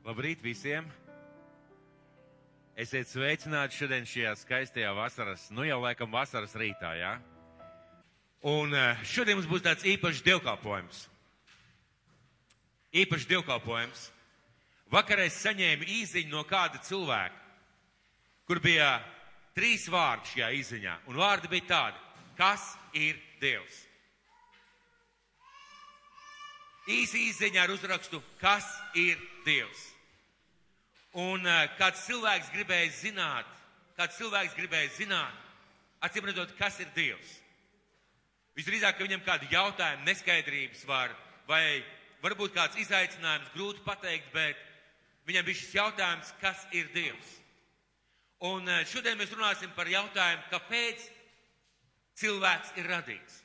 Labrīt visiem! Esiet sveicināti šodien šajā skaistajā vasaras, nu jau laikam vasaras rītā, jā? Un eh, šodien mums būs tāds īpašs dievkalpojums. Īpašs dievkalpojums. Vakar es saņēmu īziņu no kāda cilvēka, kur bija trīs vārdi šajā īziņā. Un vārdi bija tādi, kas ir Dievs? Īsi īziņā ar uzrakstu, kas ir Dievs? Un uh, kāds cilvēks gribēja zināt, kāds cilvēks gribēja zināt, acīm redzot, kas ir Dievs. Visdrīzāk, ka viņam kādi jautājumi, neskaidrības var, vai varbūt kāds izaicinājums, grūti pateikt, bet viņam bija šis jautājums, kas ir Dievs. Un uh, šodien mēs runāsim par jautājumu, kāpēc cilvēks ir radīts.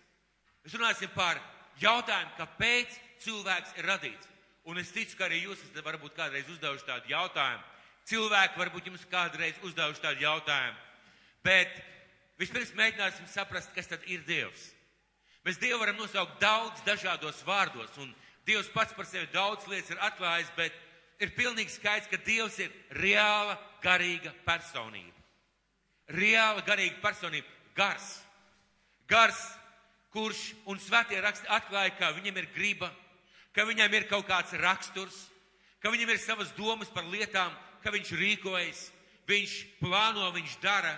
Mēs runāsim par jautājumu, kāpēc cilvēks ir radīts. Un es ticu, ka arī jūs esat varbūt kādreiz uzdevuši tādu jautājumu. Cilvēki varbūt jums kādreiz uzdevuši tādu jautājumu. Bet vispirms mēģināsim saprast, kas tad ir Dievs. Mēs Dievu varam nosaukt daudz dažādos vārdos, un Dievs pats par sevi daudz lietas ir atklājis, bet ir pilnīgi skaidrs, ka Dievs ir reāla garīga personība. Reāla garīga personība, gars. Gars, kurš un svētie raksti atklāja, ka viņam ir griba, ka viņam ir kaut kāds raksturs, ka viņam ir savas domas par lietām, ka viņš rīkojas, viņš plāno, viņš dara,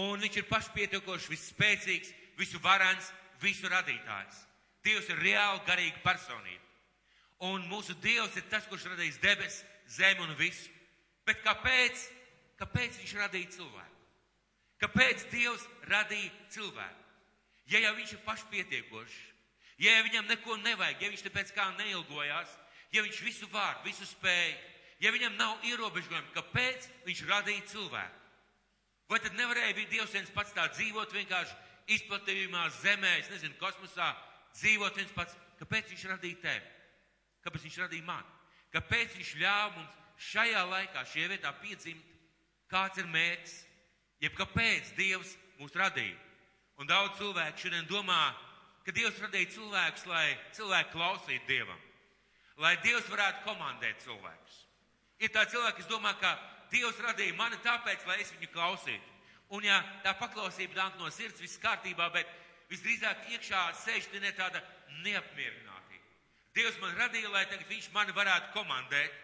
un viņš ir pašpietiekošs, visspēcīgs, visu varans, visu radītājs. Dievs ir reāli garīga personība. Un mūsu Dievs ir tas, kurš radījis debesis, zemi un visu. Bet kāpēc? Kāpēc viņš radīja cilvēku? Kāpēc Dievs radīja cilvēku? Ja jau viņš ir pašpietiekošs, Ja viņam neko nevajag, ja viņš tāpēc kā neilgojās, ja viņš visu var, visu spēj, ja viņam nav ierobežojumi, kāpēc viņš radīja cilvēku? Vai tad nevarēja būt Dievs viens pats tā dzīvot vienkārši izplatījumā zemē, es nezinu, kosmosā, dzīvot viens pats? Kāpēc viņš radīja tevi? Kāpēc viņš radīja mani? Kāpēc viņš ļāva mums šajā laikā, šajā vietā piedzimt? Kāds ir mērķis? Jeb kāpēc Dievs mūs radīja? Un daudz cilvēku šodien domā, ka Dievs radīja cilvēkus, lai cilvēki klausītu Dievam, lai Dievs varētu komandēt cilvēkus. Ir tā cilvēki, kas domā, ka Dievs radīja mani tāpēc, lai es viņu klausītu. Un ja tā paklausība nāk no sirds, viss kārtībā, bet visdrīzāk iekšā sēž ne tāda neapmierinātība. Dievs man radīja, lai tagad viņš mani varētu komandēt.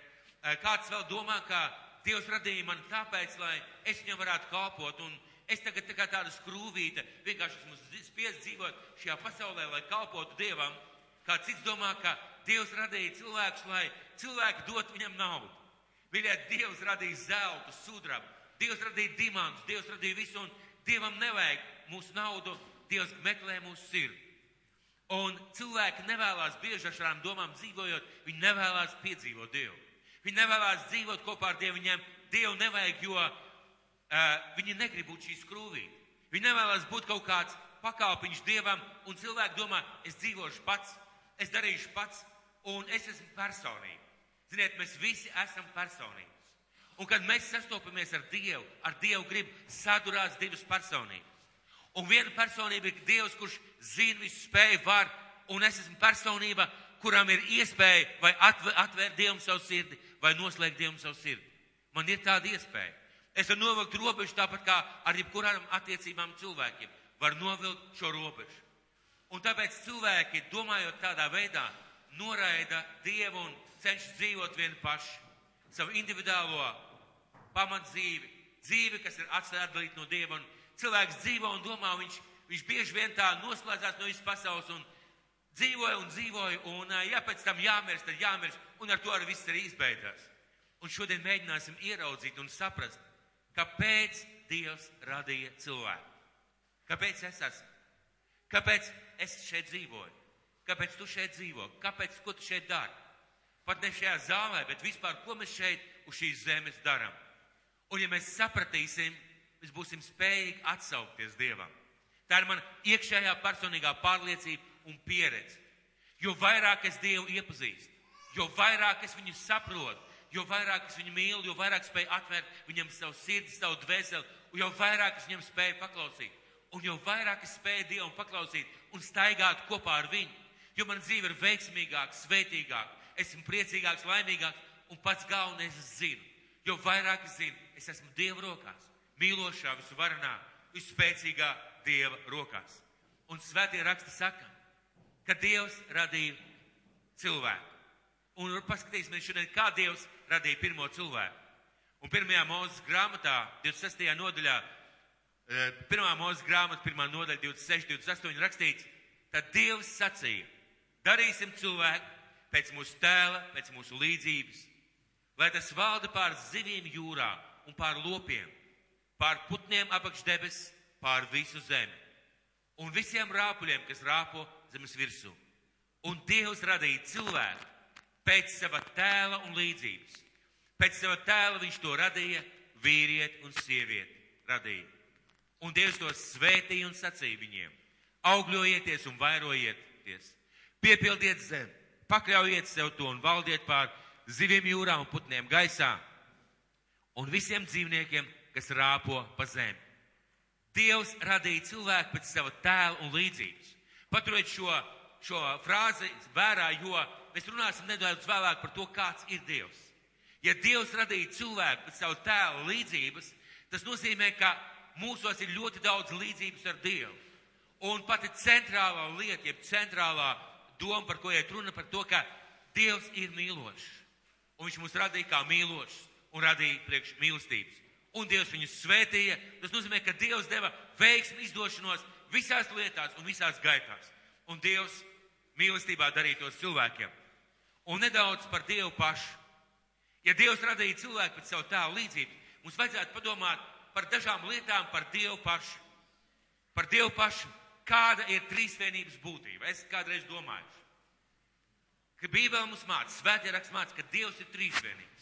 Kāds vēl domā, ka Dievs radīja mani tāpēc, lai es viņam varētu kalpot. Un es tagad tā kā tāda skrūvīte vienkārši esmu spiests dzīvot šajā pasaulē, lai kalpotu Dievam. Kā cits domā, ka Dievs radīja cilvēkus, lai cilvēki dot viņam naudu. Mīļie, Dievs radīja zeltu, sudrabu, Dievs radīja dimantus, Dievs radīja visu, un Dievam nevajag mūsu naudu, Dievs meklē mūsu sirdi. Un cilvēki nevēlas bieži ar šādām domām dzīvojot, viņi nevēlas piedzīvot Dievu. Viņi nevēlas dzīvot kopā ar Dievu, viņiem Dievu nevajag, jo viņi negrib būt šī skrūvīte. Viņi nevēlas būt kaut kāds pakalpiņš dievam, un cilvēki domā, es dzīvošu pats, es darīšu pats, un es esmu personība. Ziniet, mēs visi esam personības. Un kad mēs sastopamies ar Dievu, ar Dievu grib sadurās divas personības. Un viena personība ir Dievs, kurš zina visu spēju, var, un es esmu personība, kuram ir iespēja vai atvērt Dievam savu sirdi, vai noslēgt Dievam savu sirdi. Man ir tāda iespēja. Es varu novilkt robežu tāpat kā ar jebkurām attiecībām cilvēkiem. Var novilkt šo robežu. Un tāpēc cilvēki, domājot tādā veidā, noraida Dievu un cenšas dzīvot vieni paši. Savu individuālo pamatdzīvi, dzīvi, kas ir atdalīta no Dieva. Un cilvēks dzīvo un domā, viņš, viņš bieži vien tā noslēdzās no visas pasaules un dzīvoja un dzīvoja. Un, ja pēc tam jāmirst, tad jāmirst. Un ar to arī viss arī izbeidzās. Un šodien mēģināsim ieraudzīt un saprast, Kāpēc Dievs radīja cilvēku? Kāpēc es esmu? Kāpēc es šeit dzīvoju? Kāpēc tu šeit dzīvo? Kāpēc, ko tu šeit dari? Pat ne šajā zālē, bet vispār, ko mēs šeit uz šīs zemes darām. Un ja mēs sapratīsim, mēs būsim spējīgi atsaukties Dievam. Tā ir mana iekšējā personīgā pārliecība un pieredze. Jo vairāk es Dievu iepazīstu, jo vairāk es viņu saprotu, jo vairāk es viņu mīlu, jo vairāk spēju atvērt viņam savu sirdi, savu dvēseli, jo vairāk es viņam spēju paklausīt. Un jo vairāk es spēju Dievam paklausīt un staigāt kopā ar viņu, jo man dzīve ir veiksmīgāka, svētīgāka, esmu priecīgāks, laimīgāks, un pats galvenais es zinu. Jo vairāk es zinu, es esmu Dieva rokās, mīlošā, visvarenā, visspēcīgā Dieva rokās. Un svētie raksti saka, ka Dievs radīja cilvēku. Un paskatīsimies šodien, kā Dievs radīja pirmo cilvēku. Un pirmajā mūzes grāmatā, 26. nodaļā, eh, pirmā mūzes grāmata, pirmā nodaļa, 26, 28 rakstīts, tad Dievs sacīja, darīsim cilvēku pēc mūsu tēla, pēc mūsu līdzības, lai tas valda pār zivīm jūrā un pār lopiem, pār putniem apakš debes, pār visu zemi un visiem rāpuļiem, kas rāpo zemes virsū. Un Dievs radīja cilvēku pēc sava tēla un līdzības. Pēc sava tēla viņš to radīja, vīrieti un sievieti radīja. Un Dievs to svētīja un sacīja viņiem. Augļojieties un vairojieties, piepildiet zemi, pakļaujiet sev to un valdiet pār zivīm jūrā un putniem gaisā un visiem dzīvniekiem, kas rāpo pa zemi. Dievs radīja cilvēku pēc sava tēla un līdzības. Paturiet šo, šo frāzi vērā, jo mēs runāsim nedaudz vēlāk par to, kāds ir Dievs. Ja Dievs radīja cilvēku pēc sava tēla līdzības, tas nozīmē, ka mūsos ir ļoti daudz līdzības ar Dievu. Un pati centrālā lieta, jeb centrālā doma, par ko iet runa, par to, ka Dievs ir mīlošs. Un viņš mūs radīja kā mīlošs un radīja priekš mīlestības un Dievs viņus svētīja. Tas nozīmē, ka Dievs deva veiksmu izdošanos visās lietās un visās gaitās. Un Dievs mīlestībā darīja tos cilvēkiem. Un nedaudz par Dievu pašu. Ja Dievs radīja cilvēku pēc savu tēlu līdzību, mums vajadzētu padomāt par dažām lietām par Dievu pašu. Par Dievu pašu. Kāda ir trīsvienības būtība? Es kādreiz domāju, ka Bībele mums māca, svētie raksts māca, ka Dievs ir trīsvienība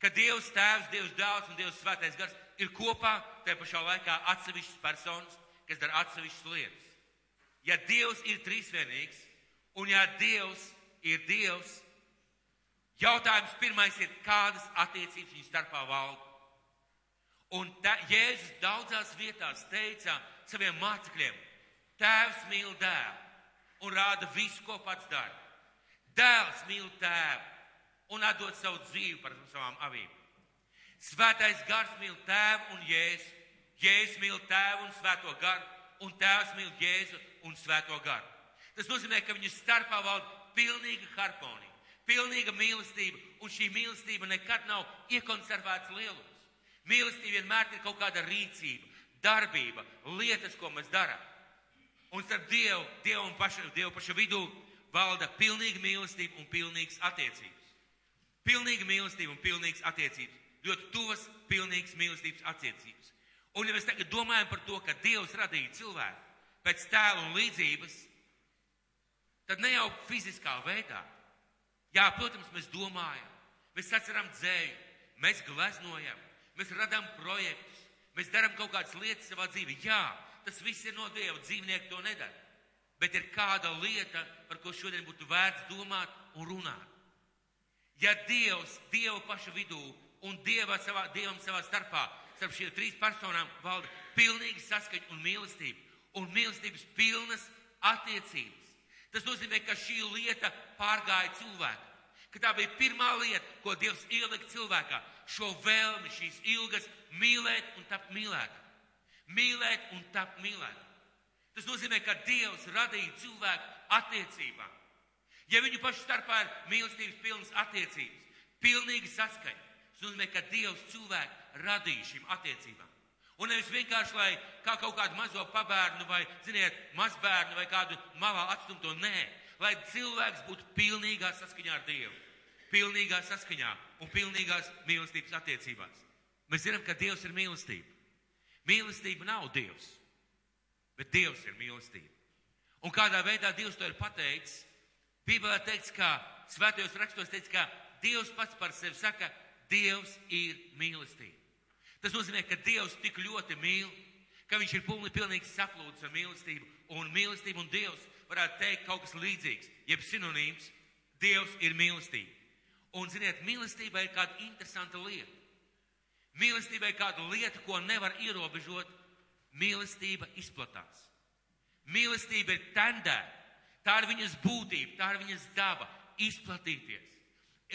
ka Dievs Tēvs, Dievs Dēls un Dievs Svētais Gars ir kopā, tajā pašā laikā atsevišķas personas, kas dara atsevišķas lietas. Ja Dievs ir trīsvienīgs, un ja Dievs ir Dievs, jautājums pirmais ir, kādas attiecības viņu starpā valda. Un tā, Jēzus daudzās vietās teica saviem mācekļiem, Tēvs mīl dēlu un rāda visu, ko pats dara. Dēls mīl tēvu un atdot savu dzīvi par savām avīm. Svētais gars mīl tēvu un jēzu, jēzus mīl tēvu un svēto garu, un tēvs mīl jēzu un svēto garu. Tas nozīmē, ka viņu starpā valda pilnīga harmonija, pilnīga mīlestība, un šī mīlestība nekad nav iekonservēts lielums. Mīlestība vienmēr ir kaut kāda rīcība, darbība, lietas, ko mēs darām. Un starp Dievu, Dievu un paša, Dievu paša vidū valda pilnīga mīlestība un pilnīgas attiecības. Pilnīga mīlestība un pilnīgas attiecības. Ļoti tuvas, pilnīgas mīlestības attiecības. Un ja mēs tagad domājam par to, ka Dievs radīja cilvēku pēc tēla un līdzības, tad ne jau fiziskā veidā. Jā, protams, mēs domājam, mēs atceram dzēju, mēs gleznojam, mēs radām projektus, mēs darām kaut kādas lietas savā dzīvē. Jā, tas viss ir no Dieva, dzīvnieki to nedara. Bet ir kāda lieta, par ko šodien būtu vērts domāt un runāt. Ja Dievs, Dievu pašu vidū un Dieva savā, Dievam savā starpā, starp šiem trīs personām valda pilnīgi saskaņa un mīlestība, un mīlestības pilnas attiecības. Tas nozīmē, ka šī lieta pārgāja cilvēku. Ka tā bija pirmā lieta, ko Dievs ielika cilvēkā. Šo vēlmi, šīs ilgas mīlēt un tapt mīlēt. Mīlēt un tapt mīlēt. Tas nozīmē, ka Dievs radīja cilvēku attiecībām. Ja viņu pašu starpā ir mīlestības pilnas attiecības, pilnīga saskaņa, tas nozīmē, ka Dievs cilvēku radīja šīm attiecībām. Un nevis vienkārši, lai kā kaut kādu mazo pabērnu vai, ziniet, mazbērnu vai kādu malā atstumto, nē, lai cilvēks būtu pilnīgā saskaņā ar Dievu, pilnīgā saskaņā un pilnīgās mīlestības attiecībās. Mēs zinām, ka Dievs ir mīlestība. Mīlestība nav Dievs, bet Dievs ir mīlestība. Un kādā veidā Dievs to ir pateicis, Bībelē teikts, ka svētajos rakstos teikts, ka Dievs pats par sevi saka, Dievs ir mīlestība. Tas nozīmē, ka Dievs tik ļoti mīl, ka viņš ir pilnīgi saplūdis ar mīlestību. Un mīlestība un Dievs varētu teikt kaut kas līdzīgs, jeb sinonīms. Dievs ir mīlestība. Un, ziniet, mīlestība ir kāda interesanta lieta. Mīlestība ir kāda lieta, ko nevar ierobežot. Mīlestība izplatās. Mīlestība ir tendēta. Tā ir viņas būtība, tā ir viņas daba - izplatīties.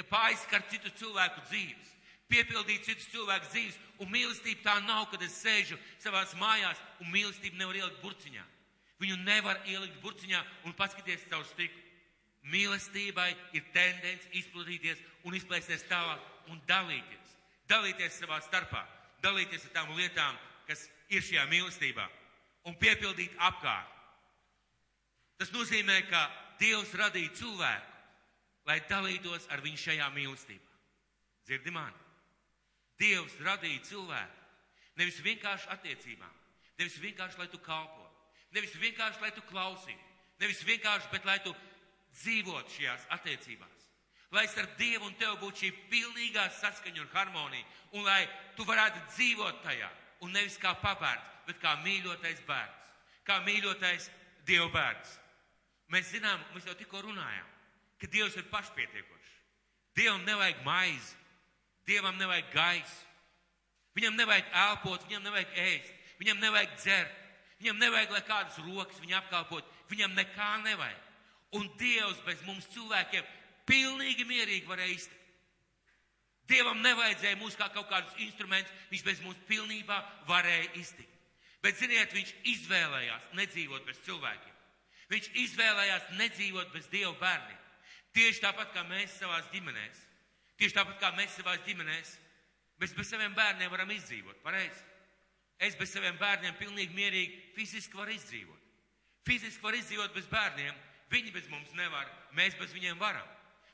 pārskart citu cilvēku dzīves, piepildīt citus cilvēku dzīves, un mīlestība tā nav, kad es sēžu savās mājās, un mīlestību nevar ielikt burciņā. Viņu nevar ielikt burciņā un paskatīties caur stiklu. Mīlestībai ir tendence izplatīties un izplēsties tālāk un dalīties. Dalīties savā starpā, dalīties ar tām lietām, kas ir šajā mīlestībā un piepildīt apkārt. Tas nozīmē, ka Dievs radīja cilvēku, lai dalītos ar viņu šajā mīlestībā. Dzirdi mani? Dievs radīja cilvēku. Nevis vienkārši attiecībām, nevis vienkārši, lai tu kalpo, nevis vienkārši, lai tu klausītu, nevis vienkārši, bet lai tu dzīvot šajās attiecībās. Lai starp Dievu un tevi būtu šī pilnīgā saskaņa un harmonija, un lai tu varētu dzīvot tajā, un nevis kā pabērns, bet kā mīļotais bērns, kā mīļotais Dieva bērns. Mēs zinām, mēs jau tikko runājām, ka Dievs ir pašpietiekošs. Dievam nevajag maizi, Dievam nevajag gaisu, viņam nevajag elpot, viņam nevajag ēst, viņam nevajag dzert, viņam nevajag, lai kādas rokas viņu apkalpot, viņam nekā nevajag. Un Dievs bez mums cilvēkiem pilnīgi mierīgi varēja iztikt. Dievam nevajadzēja mūs kā kaut kādus instrumentus, viņš bez mums pilnībā varēja iztikt. Bet, ziniet, viņš izvēlējās nedzīvot bez cilvēkiem. Viņš izvēlējās nedzīvot bez Dieva bērniem. Tieši tāpat kā mēs savās ģimenēs. Tieši tāpat kā mēs savās ģimenēs. Mēs bez saviem bērniem varam izdzīvot, pareizi? Es bez saviem bērniem pilnīgi mierīgi fiziski varu izdzīvot. Fiziski var izdzīvot bez bērniem, viņi bez mums nevar, mēs bez viņiem varam.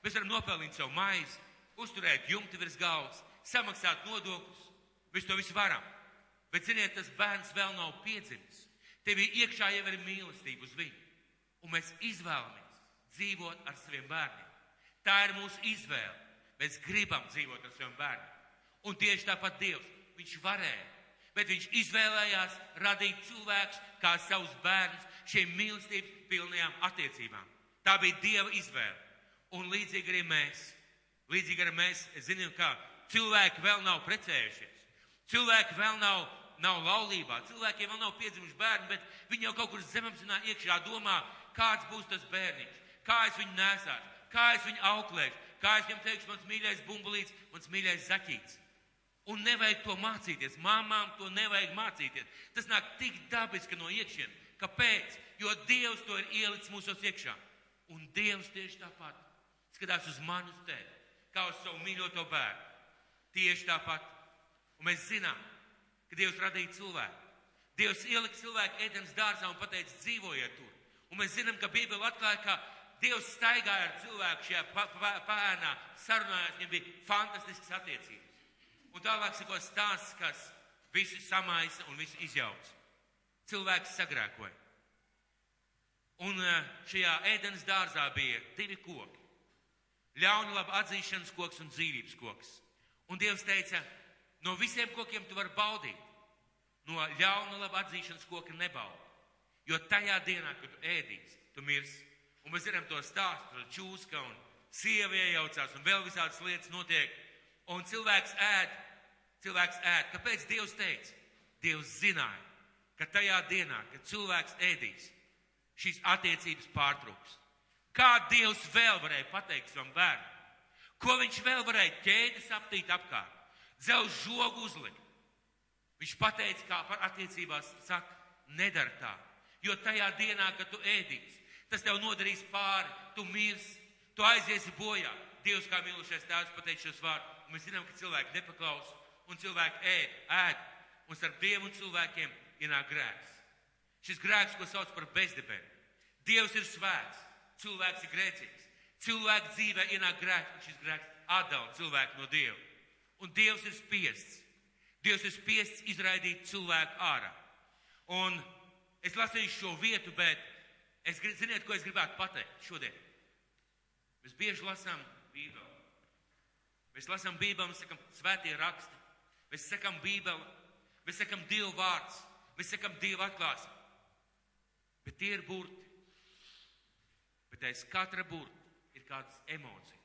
Mēs varam nopelnīt savu maizi, uzturēt jumti virs galvas, samaksāt nodokļus. Mēs to visu varam. Bet, ziniet, tas bērns vēl nav piedzimis. Tev iekšā jau ir mīlestība uz viņu. Un mēs izvēlamies dzīvot ar saviem bērniem. Tā ir mūsu izvēle. Mēs gribam dzīvot ar saviem bērniem. Un tieši tāpat Dievs, viņš varēja, bet viņš izvēlējās radīt cilvēkus kā savus bērnus šiem mīlestības pilnajām attiecībām. Tā bija Dieva izvēle. Un līdzīgi arī mēs. Līdzīgi arī mēs zinām, ka cilvēki vēl nav precējušies. Cilvēki vēl nav, nav laulībā. Cilvēkiem vēl nav piedzimuši bērni, bet viņi jau kaut kur zemapzinā iekšā domā, kāds būs tas bērniņš, kā es viņu nesāšu, kā es viņu auklēšu, kā es viņam teikšu, mans mīļais bumbulīts, mans mīļais zaķīts. Un nevajag to mācīties. Māmām to nevajag mācīties. Tas nāk tik dabiski no iekšienes. Kāpēc? Jo Dievs to ir ielicis mūsos iekšā. Un Dievs tieši tāpat skatās uz mani, uz tevi, kā uz savu mīļoto bērnu. Tieši tāpat. Un mēs zinām, ka Dievs radīja cilvēku. Dievs ielika cilvēku ēdienas dārzā un pateica, dzīvojiet tur. Un mēs zinām, ka Bībele atklāja, ka Dievs staigāja ar cilvēku šajā pēnā, sarunājās, viņam bija fantastisks attiecības. Un tālāk sako stāsts, kas visu samaisa un visu izjauc. Cilvēks sagrēkoja. Un eh, šajā ēdienas dārzā bija divi koki. Ļauna laba atzīšanas koks un dzīvības koks. Un Dievs teica, no visiem kokiem tu vari baudīt. No ļauna laba atzīšanas koka nebaudi. Jo tajā dienā, kad tu ēdīsi, tu mirsi. Un mēs zinām to stāstu, tur čūska un sieva iejaucās un vēl visādas lietas notiek. Un cilvēks ēd, cilvēks ēd. Kāpēc Dievs teica? Dievs zināja, ka tajā dienā, kad cilvēks ēdīs, šīs attiecības pārtrūks. Kā Dievs vēl varēja pateikt savam bērnam? Ko viņš vēl varēja ķēdes aptīt apkārt? Dzelz žogu uzlikt. Viņš pateica, kā par attiecībās saka, nedara tā. Jo tajā dienā, kad tu ēdīsi, tas tev nodarīs pāri, tu mirsi, tu aiziesi bojā. Dievs kā mīlušais tēvs pateica šos vārdus. Mēs zinām, ka cilvēki nepaklausa un cilvēki ēd, ēd. Un starp Dievu un cilvēkiem ienāk grēks. Šis grēks, ko sauc par bezdebēnu. Dievs ir svēts, cilvēks ir grēcīgs. Cilvēka dzīvē ienāk grēks, un šis grēks atdala cilvēku no Dieva. Un Dievs ir spiests. Dievs ir spiests izraidīt cilvēku ārā. Un es lasīšu šo vietu, bet es ziniet, ko es gribētu pateikt šodien. Mēs bieži lasām Bībeli. Mēs lasām Bībeli, mēs sakam svētie raksti. Mēs sakam Bībeli, mēs sakam Dievu vārds, mēs sakam Dievu atklāsmi. Bet tie ir burti. Bet aiz katra burta ir kādas emocijas.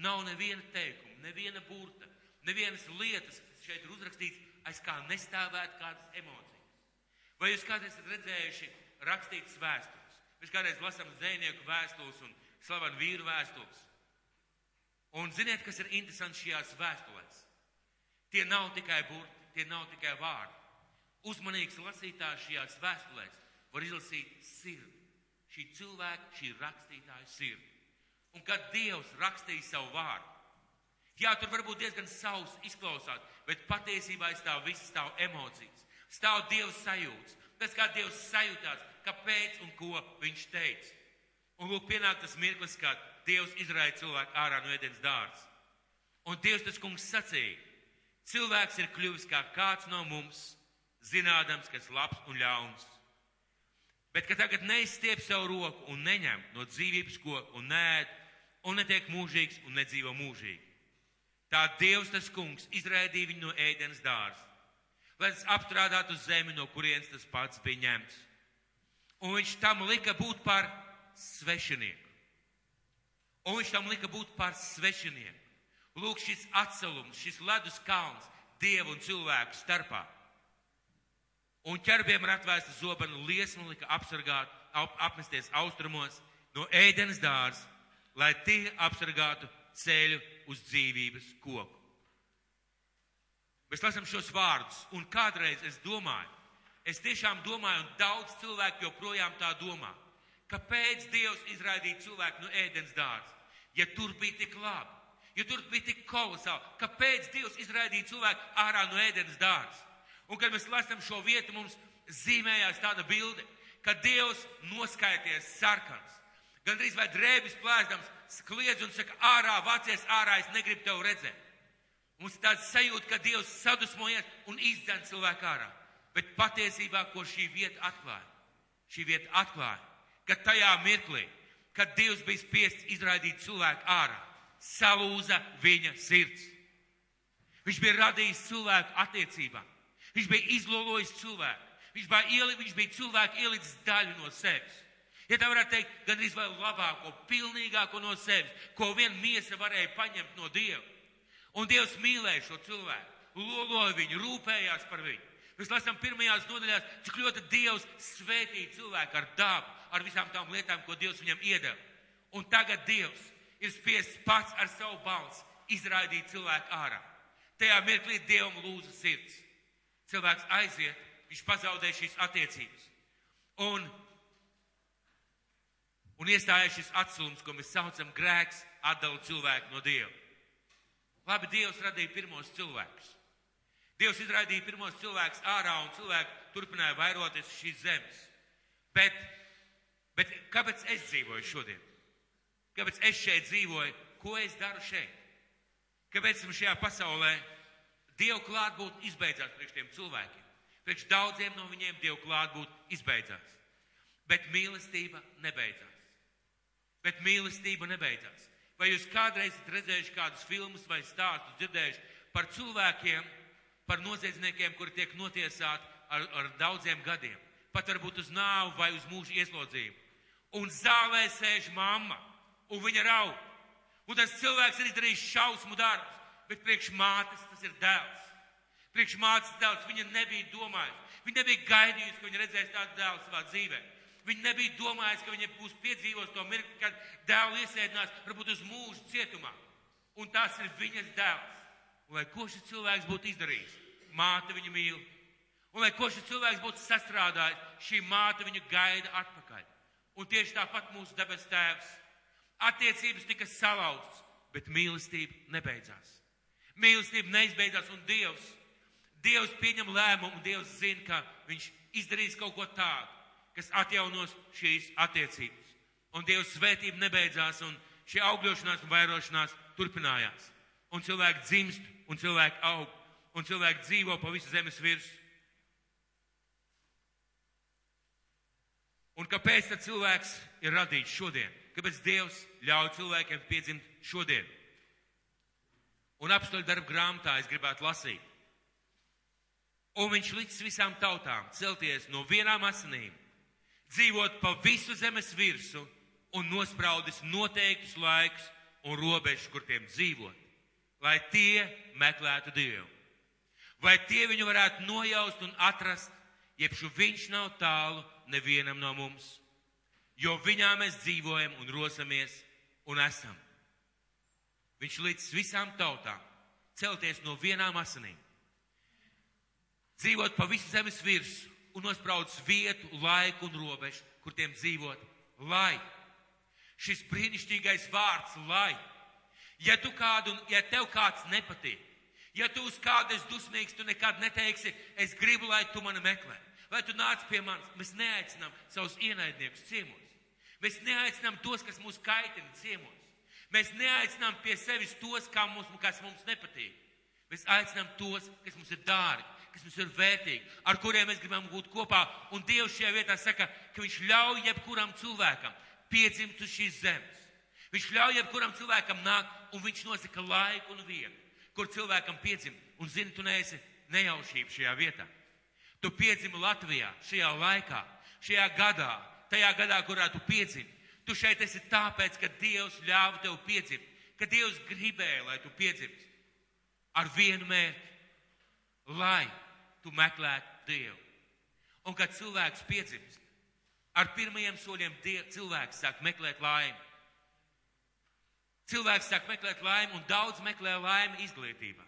Nav neviena teikuma, neviena burta, nevienas lietas, kas šeit ir uzrakstīts, aiz kā nestāvētu kādas emocijas. Vai jūs kādreiz esat redzējuši rakstītas vēstules? Mēs kādreiz lasām zvejnieku vēstules un slavenu vīru vēstules. Un ziniet, kas ir interesanti šajās vēstulēs? Tie nav tikai burti, tie nav tikai vārdi. Uzmanīgs lasītājs šajās vēstulēs var izlasīt sirdi. Šī cilvēka, šī rakstītāja sirdi. Un kad Dievs rakstīja savu vārdu, jā, tur varbūt diezgan savs izklausās, bet patiesībā stāv visas stāv emocijas, stāv Dieva sajūtas. Tas, kā Dievs sajūtās, kāpēc un ko viņš teica. Un lūk, pienāk tas mirklis, kad Dievs izraida cilvēku ārā no ēdienas dārza. Un Dievs tas kungs sacīja, cilvēks ir kļuvis kā kāds no mums, zinādams, kas labs un ļauns. Bet, ka tagad neizstiep savu roku un neņem no dzīvības koku un nēd, un netiek mūžīgs un nedzīvo mūžīgi. Tā Dievs tas kungs izraidīja viņu no ēdienas dārza, lai tas apstrādātu zemi, no kurienes tas pats bija ņemts. Un viņš tam lika būt par svešinieku. Un viņš tam lika būt par svešinieku. Lūk, šis atcelums, šis ledus kalns Dievu un cilvēku starpā. Un ķerbiem ir atvērsta zobena liesma, lika apsargāt, ap, apmesties austrumos no ēdienas dārza lai tie apsargātu ceļu uz dzīvības koku. Mēs lasām šos vārdus, un kādreiz es domāju, es tiešām domāju, un daudz cilvēku joprojām tā domā, kāpēc Dievs izraidīja cilvēku no ēdienas dārza, ja tur bija tik labi, ja tur bija tik kolosāli, kāpēc Dievs izraidīja cilvēku ārā no ēdienas dārza. Un kad mēs lasām šo vietu, mums zīmējās tāda bilde, ka Dievs noskaities sarkans gandrīz vai drēbis plēsdams, kliedz un saka, ārā, vācies ārā, es negribu tevi redzēt. Mums ir tāds sajūta, ka Dievs sadusmojies un izdzen cilvēku ārā. Bet patiesībā, ko šī vieta atklāja? Šī vieta atklāja, ka tajā mirklī, kad Dievs bija spiests izraidīt cilvēku ārā, salūza viņa sirds. Viņš bija radījis cilvēku attiecībām. Viņš bija izlolojis cilvēku. Viņš bija, ieli, viņš bija cilvēku ielicis daļu no sevis. Ja tā varētu teikt, gandrīz vai labāko, pilnīgāko no sevis, ko vien miesa varēja paņemt no Dieva. Un Dievs mīlēja šo cilvēku, loloja viņu, rūpējās par viņu. Mēs lasām pirmajās nodaļās, cik ļoti Dievs svētīja cilvēku ar dabu, ar visām tām lietām, ko Dievs viņam iedeva. Un tagad Dievs ir spiests pats ar savu balsi izraidīt cilvēku ārā. Tajā mirklī Dievam lūza sirds. Cilvēks aiziet, viņš pazaudē šīs attiecības. Un un iestājas šis atslums, ko mēs saucam grēks, atdala cilvēku no Dieva. Labi, Dievs radīja pirmos cilvēkus. Dievs izraidīja pirmos cilvēkus ārā un cilvēki turpināja vairoties šīs zemes. Bet, bet kāpēc es dzīvoju šodien? Kāpēc es šeit dzīvoju? Ko es daru šeit? Kāpēc esmu šajā pasaulē? Dievu klātbūt izbeidzās priekš tiem cilvēkiem. Priekš daudziem no viņiem Dievu klātbūt izbeidzās. Bet mīlestība nebeidzās. Bet mīlestība nebeidzās. Vai jūs kādreiz esat redzējuši kādus filmus vai stāstus, dzirdējuši par cilvēkiem, par noziedzniekiem, kuri tiek notiesāti ar, ar daudziem gadiem, pat varbūt uz nāvu vai uz mūža ieslodzījumu. Un zālē sēž mamma, un viņa raud. Un tas cilvēks ir izdarījis šausmu darbus, bet priekš mātes tas ir dēls. Priekš mātes dēls viņa nebija domājusi. Viņa nebija gaidījusi, ka viņa redzēs tādu dēlu savā dzīvēm. Viņi nebija domājuši, ka viņi būs piedzīvos to mirkli, kad dēls iesēdinās varbūt uz mūžu cietumā. Un tas ir viņas dēls. Un lai ko šis cilvēks būtu izdarījis, māte viņu mīl. Un lai ko šis cilvēks būtu sastrādājis, šī māte viņu gaida atpakaļ. Un tieši tāpat mūsu debes tēvs. Attiecības tika salauztas, bet mīlestība nebeidzās. Mīlestība neizbeidzās un Dievs. Dievs pieņem lēmumu Dievs zina, ka viņš izdarīs kaut ko tādu kas atjaunos šīs attiecības. Un Dieva svētība nebeidzās, un šī augļošanās un vairošanās turpinājās. Un cilvēki dzimst, un cilvēki aug, un cilvēki dzīvo pa visu zemes virsmu. Un kāpēc tad cilvēks ir radīts šodien? Kāpēc Dievs ļauj cilvēkiem piedzimt šodien? Un apstoļu darbu grāmatā es gribētu lasīt. Un viņš liks visām tautām celties no vienām asinīm dzīvot pa visu zemes virsu un nospraudis noteiktus laikus un robežas, kur tiem dzīvot, lai tie meklētu Dievu. Vai tie viņu varētu nojaust un atrast, jebšu viņš nav tālu nevienam no mums, jo viņā mēs dzīvojam un rosamies un esam. Viņš licis visām tautām celties no vienām asinīm, dzīvot pa visu zemes virsmu un nospraudz vietu, laiku un robežu, kur tiem dzīvot, lai. Šis brīnišķīgais vārds, lai, ja tu kādu, ja tev kāds nepatīk, ja tu uz kādu esi dusmīgs, tu nekad neteiksi, es gribu, lai tu mani meklē, lai tu nāc pie manis. Mēs neaicinām savus ienaidniekus ciemos. Mēs neaicinām tos, kas mūs kaitina ciemos. Mēs neaicinām pie sevis tos, mums, kas mums nepatīk. Mēs aicinām tos, kas mums ir dārgi, kas mums ir vērtīgi, ar kuriem mēs gribam būt kopā. Un Dievs šajā vietā saka, ka Viņš ļauj jebkuram cilvēkam piedzimt uz šīs zemes. Viņš ļauj jebkuram cilvēkam nākt, un viņš nosaka laiku un vietu, kur cilvēkam piedzimt. Un zini, tu neesi nejaušība šajā vietā. Tu piedzimi Latvijā, šajā laikā, šajā gadā, tajā gadā, kurā tu piedzimi. Tu šeit esi tāpēc, ka Dievs ļāva tev piedzimt, ka Dievs gribēja, lai tu piedzimst ar vienu mērķi, lai tu meklētu Dievu. Un kad cilvēks piedzimst, ar pirmajiem soļiem die, cilvēks sāk meklēt laimi. Cilvēks sāk meklēt laimi, un daudz meklē laimi izglītībā.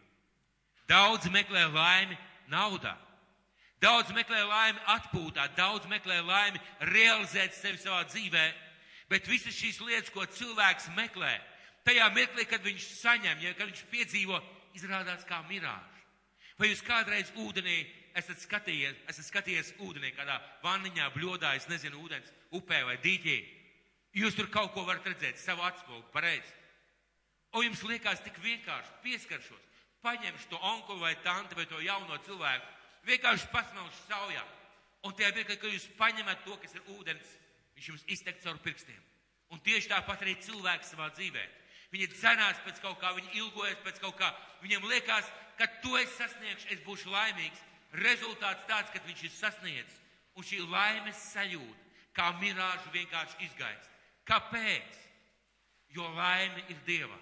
Daudz meklē laimi naudā. Daudz meklē laimi atpūtā, daudz meklē laimi realizēt sevi savā dzīvē. Bet visas šīs lietas, ko cilvēks meklē, tajā mirklī, kad viņš saņem, ja kad viņš piedzīvo, izrādās kā mirāža. Vai jūs kādreiz ūdenī esat skatījies, esat skatījies ūdenī, kādā vanniņā, bļodā, es nezinu, ūdens upē vai dīķī? Jūs tur kaut ko varat redzēt, savu atspogu, pareizi. Un jums liekas tik vienkārši pieskaršos, paņemšu to onkulu vai tanti vai to jauno cilvēku, vienkārši pasmelšu saujā. Un tajā brīdī, kad jūs paņemat to, kas ir ūdens, viņš jums iztek caur pirkstiem. Un tieši tāpat arī cilvēks savā dzīvē. Viņi cenās pēc kaut kā, viņi ilgojas pēc kaut kā. Viņam liekas, ka to es sasniegšu, es būšu laimīgs. Rezultāts tāds, ka viņš ir sasniedzis. Un šī laimes sajūta, kā mirāžu vienkārši izgaist. Kāpēc? Jo laime ir Dieva.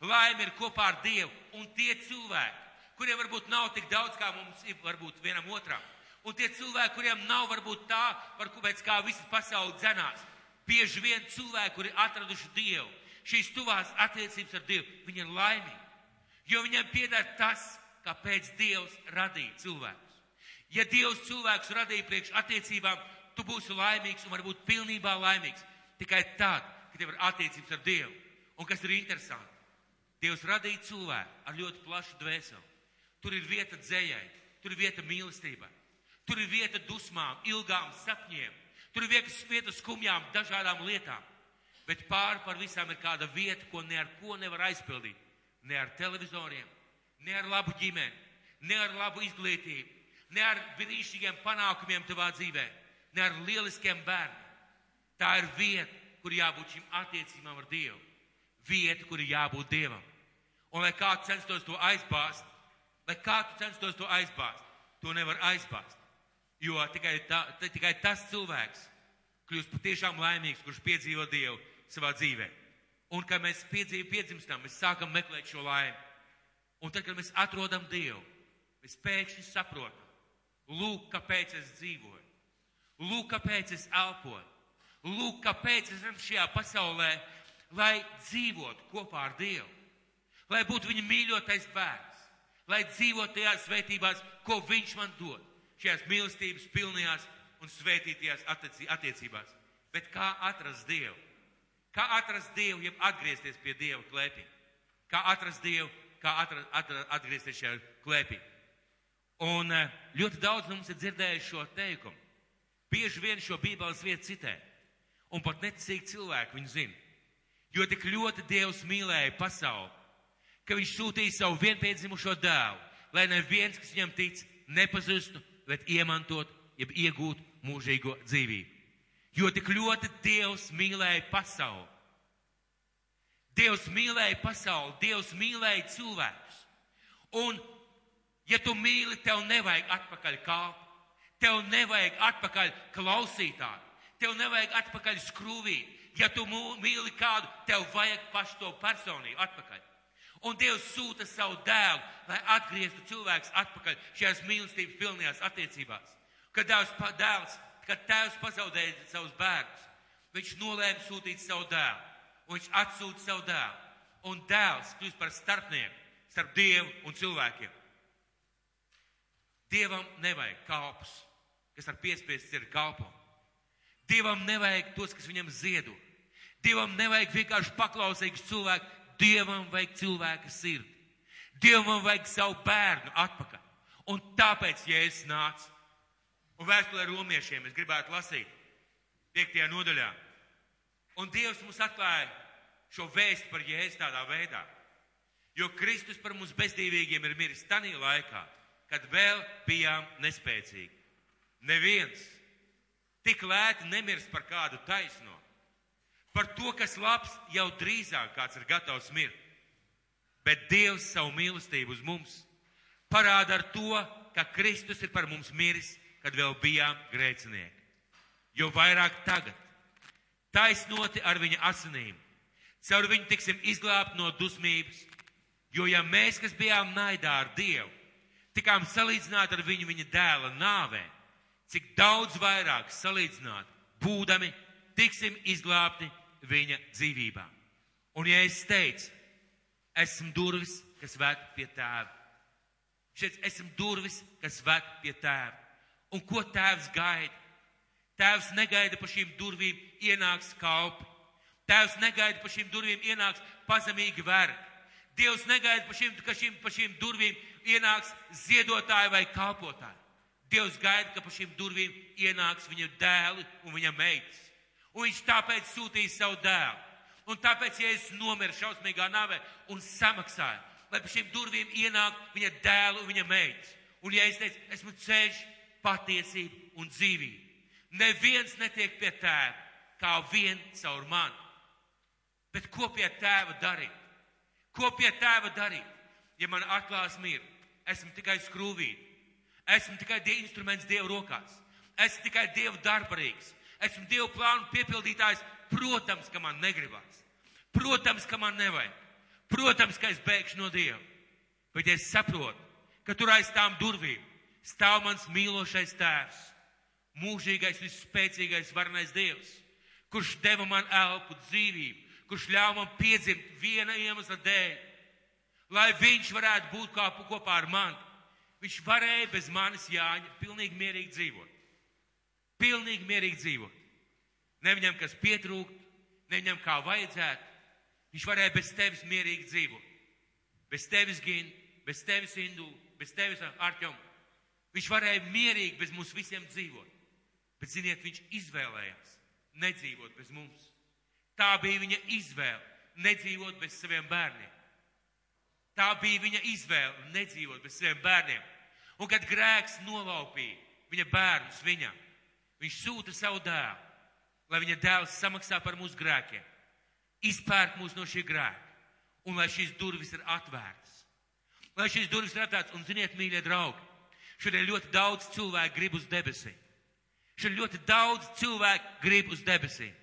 Laime ir kopā ar Dievu. Un tie cilvēki, kuriem varbūt nav tik daudz, kā mums ir varbūt vienam otram. Un tie cilvēki, kuriem nav varbūt tā, par ko pēc kā visa pasaule dzenās. Bieži vien cilvēki, kuri atraduši Dievu, šīs tuvās attiecības ar Dievu, viņi ir laimīgi. Jo viņiem pieder tas, kāpēc Dievs radīja cilvēkus. Ja Dievs cilvēkus radīja priekš attiecībām, tu būsi laimīgs un varbūt pilnībā laimīgs tikai tad, kad tev ir attiecības ar Dievu. Un kas ir interesanti? Dievs radīja cilvēku ar ļoti plašu dvēseli. Tur ir vieta dzējai, tur ir vieta mīlestībai, tur ir vieta dusmām, ilgām sapņiem, tur ir vieta skumjām, dažādām lietām bet pāri par visām ir kāda vieta, ko ne ar ko nevar aizpildīt. Ne ar televizoriem, ne ar labu ģimeni, ne ar labu izglītību, ne ar brīnišķīgiem panākumiem tavā dzīvē, ne ar lieliskiem bērniem. Tā ir vieta, kur jābūt šīm attiecībām ar Dievu. Vieta, kur jābūt Dievam. Un lai kā censtos to aizbāzt, lai kā tu censtos to aizbāzt, to nevar aizbāzt. Jo tikai, tā, tikai tas cilvēks kļūst patiešām laimīgs, kurš piedzīvo Dievu, savā dzīvē. Un, kad mēs piedzīv, piedzimstam, mēs sākam meklēt šo laimi. Un tad, kad mēs atrodam Dievu, mēs pēkšņi saprotam, lūk, kāpēc es dzīvoju, lūk, kāpēc es elpoju, lūk, kāpēc es esmu šajā pasaulē, lai dzīvotu kopā ar Dievu, lai būtu viņa mīļotais bērns, lai dzīvotu tajās svētībās, ko Viņš man dod, šajās mīlestības pilnajās un svētītajās attiecībās. Bet kā atrast Dievu? Kā atrast Dievu, jeb atgriezties pie Dieva klēpī? Kā atrast Dievu, kā atrast, atrast, atgriezties šajā klēpī? Un eh, ļoti daudz no mums ir dzirdējuši šo teikumu. Bieži vien šo bībeles vietu citē. Un pat neticīgi cilvēki viņu zina. Jo tik ļoti Dievs mīlēja pasauli, ka viņš sūtīja savu vienpiedzimušo dēlu, lai neviens, kas viņam tic, nepazustu, bet iemantot, jeb iegūtu mūžīgo dzīvību. Jo tik ļoti Dievs mīlēja pasauli. Dievs mīlēja pasauli, Dievs mīlēja cilvēkus. Un, ja tu mīli, tev nevajag atpakaļ kalpu, tev nevajag atpakaļ klausītāju, tev nevajag atpakaļ skrūvīt. Ja tu mīli kādu, tev vajag pašu to personību atpakaļ. Un Dievs sūta savu dēlu, lai atgrieztu cilvēks atpakaļ šajās mīlestības pilnajās attiecībās. Kad Dievs dēls kad tēvs pazaudēja savus bērnus, viņš nolēma sūtīt savu dēlu. Un viņš atsūta savu dēlu. un dēls kļūst par starpnieku starp Dievu un cilvēkiem. Dievam nevajag kalpus, kas ar piespiestis ir kalpo. Dievam nevajag tos, kas viņam ziedo. Dievam nevajag vienkārši paklausīgus cilvēku. Dievam vajag cilvēka sirdi. Dievam vajag savu bērnu atpakaļ. Un tāpēc Jēzus nāca. Un vēstulē romiešiem es gribētu lasīt piektajā nodaļā. Un Dievs mums atklāja šo vēstu par Jēzu tādā veidā. Jo Kristus par mums bezdīvīgiem ir miris tanī laikā, kad vēl bijām nespēcīgi. Neviens tik lēti nemirs par kādu taisno. Par to, kas labs, jau drīzāk kāds ir gatavs mirt. Bet Dievs savu mīlestību uz mums parāda ar to, ka Kristus ir par mums miris, kad vēl bijām grēcinieki. Jo vairāk tagad, taisnoti ar viņa asinīm, caur viņu tiksim izglābt no dusmības, jo ja mēs, kas bijām naidā ar Dievu, tikām salīdzināti ar viņu viņa dēla nāvē, cik daudz vairāk salīdzināt, būdami, tiksim izglābti viņa dzīvībā. Un ja es teicu, esmu durvis, kas ved pie tēva. Šeit esmu durvis, kas ved pie tēva. Un ko tēvs gaida? Tēvs negaida pa šīm durvīm ienāks kalpi. Tēvs negaida pa šīm durvīm ienāks pazemīgi vergi. Dievs negaida pa šīm, ka šīm, pa šīm durvīm ienāks ziedotāji vai kalpotāji. Dievs gaida, ka pa šīm durvīm ienāks viņa dēli un viņa meitas. Un viņš tāpēc sūtīja savu dēlu. Un tāpēc, ja es nomiru šausmīgā navē un samaksāju, lai pa šīm durvīm ienāk viņa dēlu un viņa meitas. Un ja es teicu, esmu ceļš, patiesība un dzīvība. Neviens netiek pie tēva, kā vien caur mani. Bet ko pie tēva darīt? Ko pie tēva darīt? Ja man atklās mīra, esmu tikai skrūvīti, esmu tikai instruments Dieva rokās, esmu tikai Dieva darbarīgs, esmu Dieva plānu piepildītājs. Protams, ka man negribas. Protams, ka man nevajag. Protams, ka es bēgšu no Dieva. Bet es saprotu, ka tur aiz tām durvīm stāv mans mīlošais tēvs, mūžīgais, visspēcīgais, varnais Dievs, kurš deva man elpu, dzīvību, kurš ļāva man piedzimt viena iemesla dēļ, lai viņš varētu būt kā, kopā ar mani. Viņš varēja bez manis Jāņa pilnīgi mierīgi dzīvot. Pilnīgi mierīgi dzīvot. Ne viņam, kas pietrūkt, ne viņam kā vajadzētu. Viņš varēja bez tevis mierīgi dzīvot. Bez tevis gin, bez tevis indu, bez tevis arķom. Viņš varēja mierīgi bez mums visiem dzīvot. Bet, ziniet, viņš izvēlējās nedzīvot bez mums. Tā bija viņa izvēle - nedzīvot bez saviem bērniem. Tā bija viņa izvēle - nedzīvot bez saviem bērniem. Un kad grēks nolaupīja viņa bērnus viņam, viņš sūta savu dēlu, lai viņa dēls samaksā par mūsu grēkiem, izpērk mūs no šī grēka, un lai šīs durvis ir atvērtas. Lai šīs durvis ir atvērtas, un ziniet, mīļie draugi, šodien ļoti daudz cilvēku grib uz debesīm. Šodien ļoti daudz cilvēku grib uz debesīm.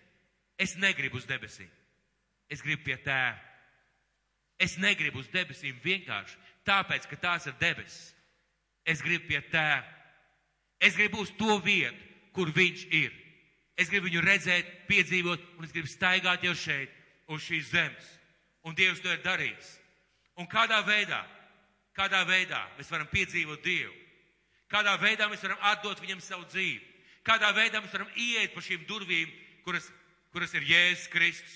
Es negribu uz debesīm. Es gribu pie tēva. Es negribu uz debesīm vienkārši tāpēc, ka tās ir debesis. Es gribu pie tēva. Es gribu uz to vietu, kur viņš ir. Es gribu viņu redzēt, piedzīvot, un es gribu staigāt jau šeit, uz šīs zemes. Un Dievs to ir darījis. Un kādā veidā, kādā veidā mēs varam piedzīvot Dievu? Kādā veidā mēs varam atdot viņam savu dzīvi? Kādā veidā mēs varam ieiet pa šīm durvīm, kuras kuras ir Jēzus Kristus.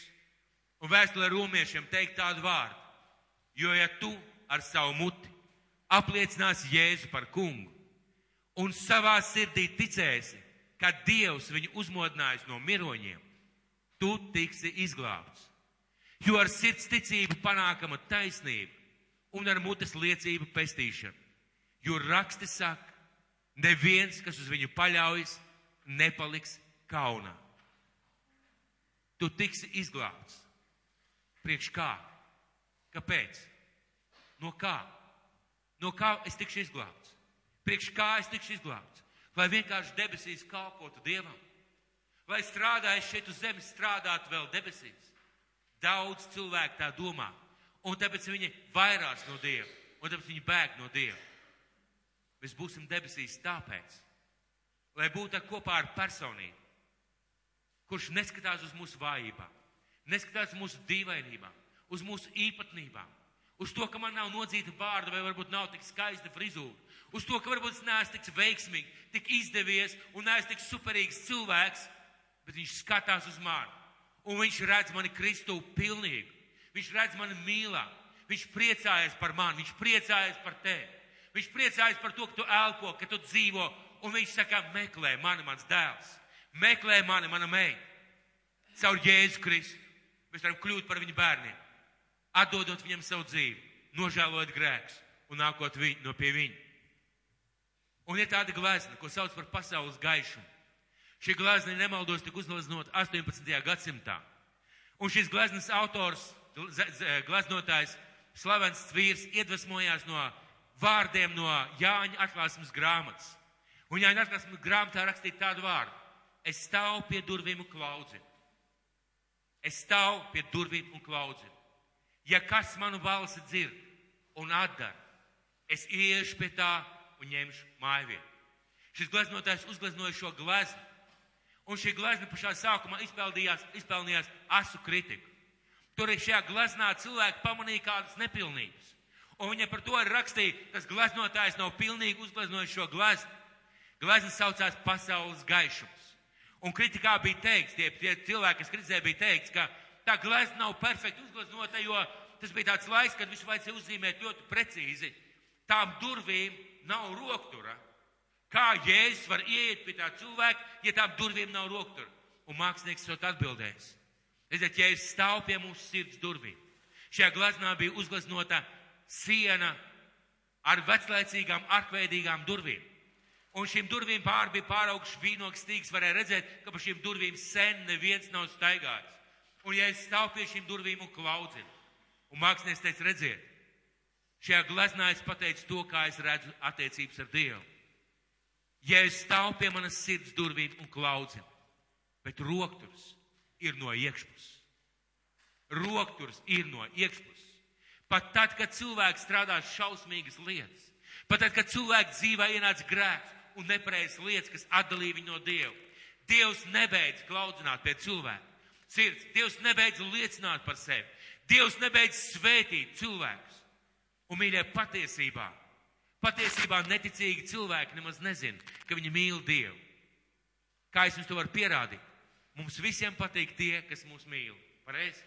Un vēstulē romiešiem teikt tādu vārdu. Jo ja tu ar savu muti apliecināsi Jēzu par kungu un savā sirdī ticēsi, ka Dievs viņu uzmodinājis no miroņiem, tu tiksi izglābts. Jo ar sirds ticību panākama taisnība un ar mutes liecību pestīšana. Jo raksti saka, neviens, kas uz viņu paļaujas, nepaliks kaunā tu tiksi izglābts. Priekš kā? Kāpēc? No kā? No kā es tikšu izglābts? Priekš kā es tikšu izglābts? Vai vienkārši debesīs kalpotu Dievam? Vai strādājot šeit uz zemes, strādātu vēl debesīs? Daudz cilvēku tā domā, un tāpēc viņi vairās no Dieva, un tāpēc viņi bēg no Dieva. Mēs būsim debesīs tāpēc, lai būtu kopā ar personību, kurš neskatās uz mūsu vājībām, neskatās uz mūsu dīvainībām uz mūsu īpatnībām, uz to, ka man nav nodzīta bārda vai varbūt nav tik skaista frizūra, uz to, ka varbūt es neesmu tik veiksmīgi, tik izdevies un neesmu tik superīgs cilvēks, bet viņš skatās uz mani. Un viņš redz mani Kristu pilnīgu. Viņš redz mani mīlā, viņš priecājas par mani, viņš priecājas par tevi. Viņš priecājas par to, ka tu elpo, ka tu dzīvo, un viņš saka, meklē mani, mans dēls, meklē mani, mana meita. Caur Jēzu Kristu. Mēs varam kļūt par viņu bērniem, atdodot viņam savu dzīvi, nožēlot grēkus un nākot viņu, no pie viņa. Un ir tāda glezna, ko sauc par pasaules gaišumu. Šī glezna, nemaldos, tika uzgleznota 18. gadsimtā. Un šis gleznas autors, gleznotājs, slavens vīrs, iedvesmojās no vārdiem no Jāņa atklāsmes grāmatas. Un Jāņa atklāsmes grāmatā rakstīja tādu vārdu. Es stāvu pie durvīm un klaudzinu. Es stāvu pie durvīm un klaudzinu. Ja kas manu balsi dzird un atdara, es iešu pie tā un ņemšu māju vietu. Šis gleznotājs uzgleznoja šo gleznu, un šī glezna pašā sākumā izpelnījās asu kritiku. Tur šajā gleznā cilvēki pamanīja kādas nepilnības. Un viņa par to ir rakstīja, tas gleznotājs nav pilnīgi uzgleznojis šo gleznu. Glezna saucās pasaules gaišums. Un kritikā bija teikts, tie, tie cilvēki, kas kritizēja, bija teikts, ka tā glezna nav perfekti uzgleznota, jo tas bija tāds laiks, kad viņš vajadzēja uzzīmēt ļoti precīzi. Tām durvīm nav roktura. Kā Jēzus var ieiet pie tā cilvēka, ja tām durvīm nav roktura? Un mākslinieks to atbildēs. Redziet, Jēzus stāv pie mūsu sirds durvīm. Šajā glaznā bija uzgleznota siena ar veclaicīgām, arkveidīgām durvīm. Un šīm durvīm pāri bija pāraugšs vīnogs stīgs, varēja redzēt, ka pa šīm durvīm sen neviens nav staigājis. Un ja es stāvu pie šīm durvīm un klaudzinu, un mākslinieks teica, redziet, šajā gleznā es pateicu to, kā es redzu attiecības ar Dievu. Ja es stāvu pie manas sirds durvīm un klaudzinu, bet rokturs ir no iekšpuses. Rokturs ir no iekšpuses. Pat tad, kad cilvēks strādā šausmīgas lietas, pat tad, kad cilvēks dzīvē ienāca grēks un nepareizas lietas, kas atdalīja viņu no Dieva, Dievs nebeidz klaudzināt pie cilvēka. Sirds, Dievs nebeidz liecināt par sevi. Dievs nebeidz svētīt cilvēkus. Un, mīļie, patiesībā Patiesībā neticīgi cilvēki nemaz nezina, ka viņi mīl Dievu. Kā es jums to varu pierādīt? Mums visiem patīk tie, kas mūs mīl. Pareizi?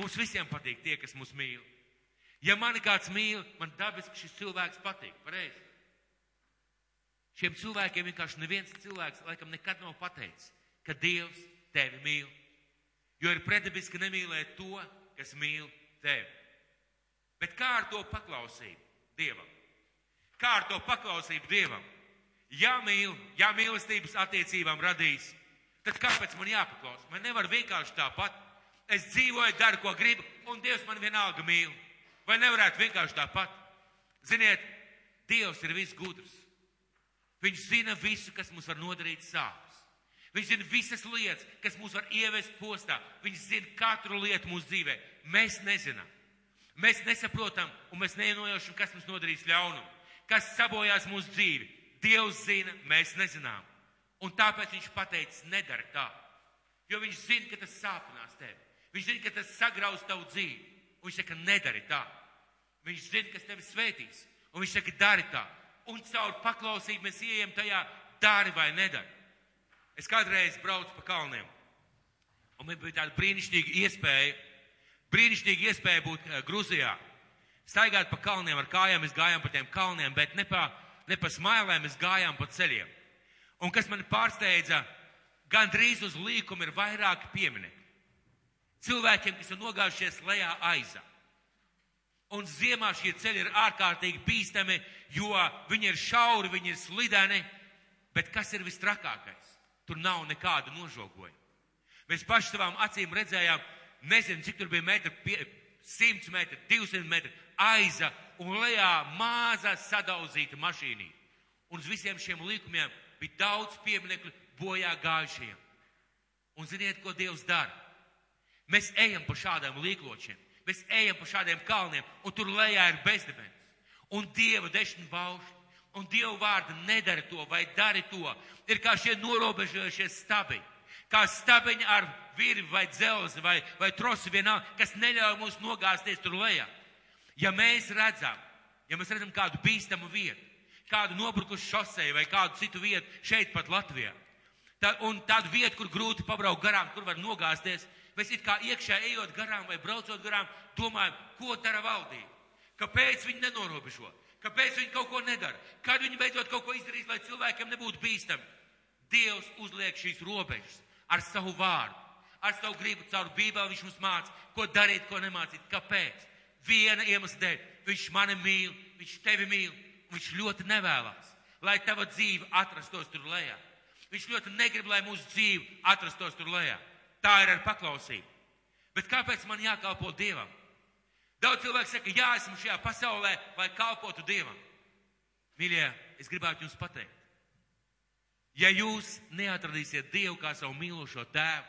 Mums visiem patīk tie, kas mūs mīl. Ja mani kāds mīl, man dabiski šis cilvēks patīk. Pareizi? Šiem cilvēkiem vienkārši neviens cilvēks laikam nekad nav pateicis, ka Dievs tevi mīl. Jo ir predabiski nemīlēt to, kas mīl tevi. Bet kā ar to paklausību Dievam? Kā ar to paklausību Dievam? Ja mīl, ja mīlestības attiecībām radīs, tad kāpēc man jāpaklaus? Man nevar vienkārši tāpat. Es dzīvoju, daru, ko gribu, un Dievs man vienalga mīl. Vai nevarētu vienkārši tāpat? Ziniet, Dievs ir viss gudrs. Viņš zina visu, kas mums var nodarīt sāpes. Viņš zina visas lietas, kas mūs var ievest postā. Viņš zina katru lietu mūsu dzīvē. Mēs nezinām. Mēs nesaprotam un mēs neienojaušam, kas mums nodarīs ļaunumu kas sabojās mūsu dzīvi. Dievs zina, mēs nezinām. Un tāpēc viņš pateica, nedara tā. Jo viņš zina, ka tas sāpinās tevi. Viņš zina, ka tas sagrauz tavu dzīvi. Un viņš saka, nedari tā. Viņš zina, kas tevi svētīs. Un viņš saka, dari tā. Un caur paklausību mēs ieejam tajā, dari vai nedari. Es kādreiz braucu pa kalniem. Un man bija tāda brīnišķīga iespēja, brīnišķīga iespēja būt uh, Gruzijā staigāt pa kalniem ar kājām, mēs gājām pa tiem kalniem, bet ne pa, ne pa smailēm, mēs gājām pa ceļiem. Un kas man pārsteidza, gandrīz uz līkuma ir vairāki pieminekļi. Cilvēkiem, kas ir nogājušies lejā aizā. Un ziemā šie ceļi ir ārkārtīgi bīstami, jo viņi ir šauri, viņi ir slideni, bet kas ir vistrakākais? Tur nav nekāda nožogojuma. Mēs paši savām acīm redzējām, nezinu, cik tur bija metri, 100 metri, 200 metri, aiza un lejā māza sadauzīta mašīnī. Un uz visiem šiem likumiem bija daudz pieminekļu bojā gājušiem. Un ziniet, ko Dievs dara? Mēs ejam pa šādiem līkločiem, mēs ejam pa šādiem kalniem, un tur lejā ir bezdibens. Un Dieva dešana bauš, un Dieva vārda nedara to vai dari to. Ir kā šie norobežojušie stabiņi, kā stabiņi ar virvi vai dzelzi vai, vai trosi vienalga, kas neļauj mums nogāzties tur lejā. Ja mēs redzam, ja mēs redzam kādu bīstamu vietu, kādu nobrukušu šoseju vai kādu citu vietu šeit pat Latvijā, tā, un tādu vietu, kur grūti pabraukt garām, kur var nogāzties, mēs it kā iekšā ejot garām vai braucot garām, domājam, ko dara valdība. Kāpēc viņi nenorobežo? Kāpēc viņi kaut ko nedara? Kad viņi beidzot kaut ko izdarīs, lai cilvēkiem nebūtu bīstami? Dievs uzliek šīs robežas ar savu vārdu, ar savu gribu caur Bībeli. Viņš mums māca, ko darīt, ko nemācīt. Kāpēc? Viena iemesla dēļ. Viņš mani mīl, viņš tevi mīl, viņš ļoti nevēlas, lai tava dzīve atrastos tur lejā. Viņš ļoti negrib, lai mūsu dzīve atrastos tur lejā. Tā ir ar paklausību. Bet kāpēc man jākalpo Dievam? Daudz cilvēku saka, jā, esmu šajā pasaulē, lai kalpotu Dievam. Mīļie, es gribētu jums pateikt, ja jūs neatradīsiet Dievu kā savu mīlošo tēvu,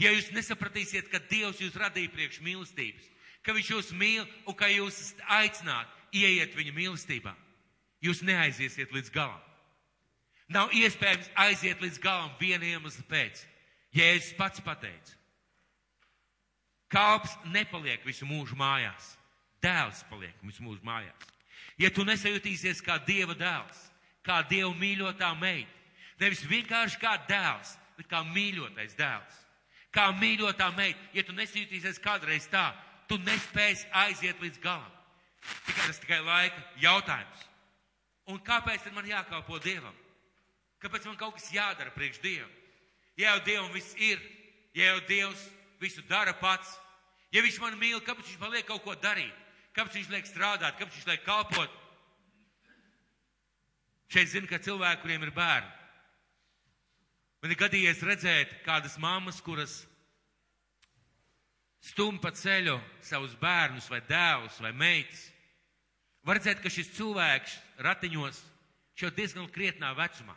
ja jūs nesapratīsiet, ka Dievs jūs radīja priekš mīlestības, ka Viņš jūs mīl un ka jūs esat aicināti ieiet Viņa mīlestībā, jūs neaiziesiet līdz galam. Nav iespējams aiziet līdz galam viena iemesla pēc. Jēzus pats pateica, Kalps nepaliek visu mūžu mājās. Dēls paliek visu mūžu mājās. Ja tu nesajutīsies kā Dieva dēls, kā Dieva mīļotā meita, nevis vienkārši kā dēls, bet kā mīļotais dēls, kā mīļotā meita, ja tu nesajutīsies kādreiz tā, tu nespēsi aiziet līdz galam. Tikai tas tikai laika jautājums. Un kāpēc man jākalpo Dievam? Kāpēc man kaut kas jādara priekš Dievu? Ja jau Dievam viss ir, ja jau Dievs visu dara pats, Ja viņš man mīl, kāpēc viņš man liek kaut ko darīt? Kāpēc viņš liek strādāt? Kāpēc viņš liek kalpot? Šeit zinu, ka cilvēki, kuriem ir bērni. Man ir gadījies redzēt kādas mammas, kuras stum pa ceļu savus bērnus vai dēlus vai meitas. Var redzēt, ka šis cilvēks ratiņos jau diezgan krietnā vecumā.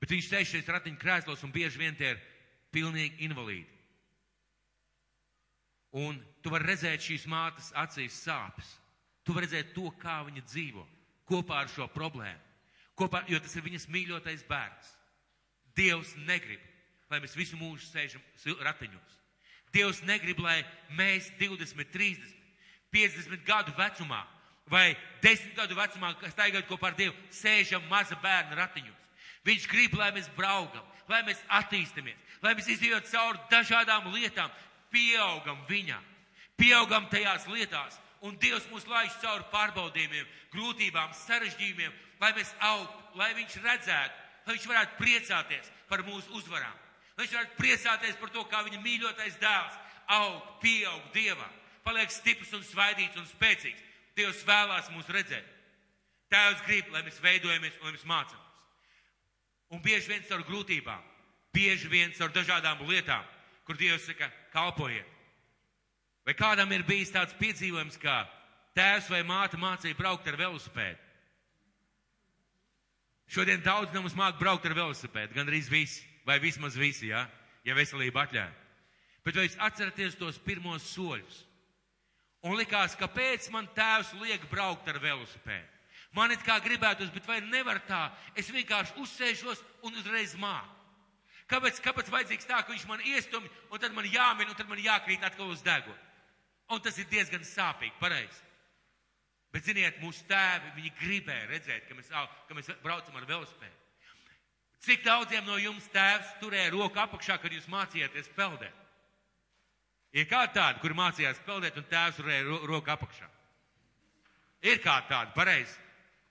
Bet viņš sēž šeit ratiņu krēslos un bieži vien tie ir pilnīgi invalīdi. Un tu vari redzēt šīs mātes acīs sāpes. Tu vari redzēt to, kā viņa dzīvo kopā ar šo problēmu. Kopā, jo tas ir viņas mīļotais bērns. Dievs negrib, lai mēs visu mūžu sēžam ratiņos. Dievs negrib, lai mēs 20, 30, 50 gadu vecumā vai 10 gadu vecumā, kas tagad kopā ar Dievu, sēžam maza bērna ratiņos. Viņš grib, lai mēs braukam, lai mēs attīstamies, lai mēs izdzīvot cauri dažādām lietām, pieaugam viņā, pieaugam tajās lietās, un Dievs mūs laiž cauri pārbaudījumiem, grūtībām, sarežģījumiem, lai mēs augtu, lai Viņš redzētu, lai Viņš varētu priecāties par mūsu uzvarām, lai Viņš varētu priecāties par to, kā Viņa mīļotais dēls aug, pieaug Dievā, paliek stiprs un svaidīts un spēcīgs. Dievs vēlās mūs redzēt. Tēvs grib, lai mēs veidojamies un lai mēs mācāmies. Un bieži vien caur grūtībām, bieži vien caur dažādām lietām, kur Dievs saka, kalpojiet. Vai kādam ir bijis tāds piedzīvojums, kā tēvs vai māte mācīja braukt ar velosipēdu? Šodien daudz no mums māk braukt ar velosipēdu, gan arī visi, vai vismaz visi, ja, ja veselība atļauj. Bet vai jūs atceraties tos pirmos soļus? Un likās, kāpēc man tēvs liek braukt ar velosipēdu? Man it kā gribētos, bet vai nevar tā? Es vienkārši uzsēžos un uzreiz māku. Kāpēc, kāpēc vajadzīgs tā, ka viņš man iestumj, un tad man jāmin, un tad man jākrīt atkal uz degunu? Un tas ir diezgan sāpīgi, pareizi. Bet, ziniet, mūsu tēvi, viņi gribēja redzēt, ka mēs, ka mēs braucam ar velosipēdu. Cik daudziem no jums tēvs turēja roku apakšā, kad jūs mācījāties peldēt? Ir kāda tāda, kur mācījās peldēt, un tēvs turēja ro roku apakšā? Ir kāda tāda, pareizi.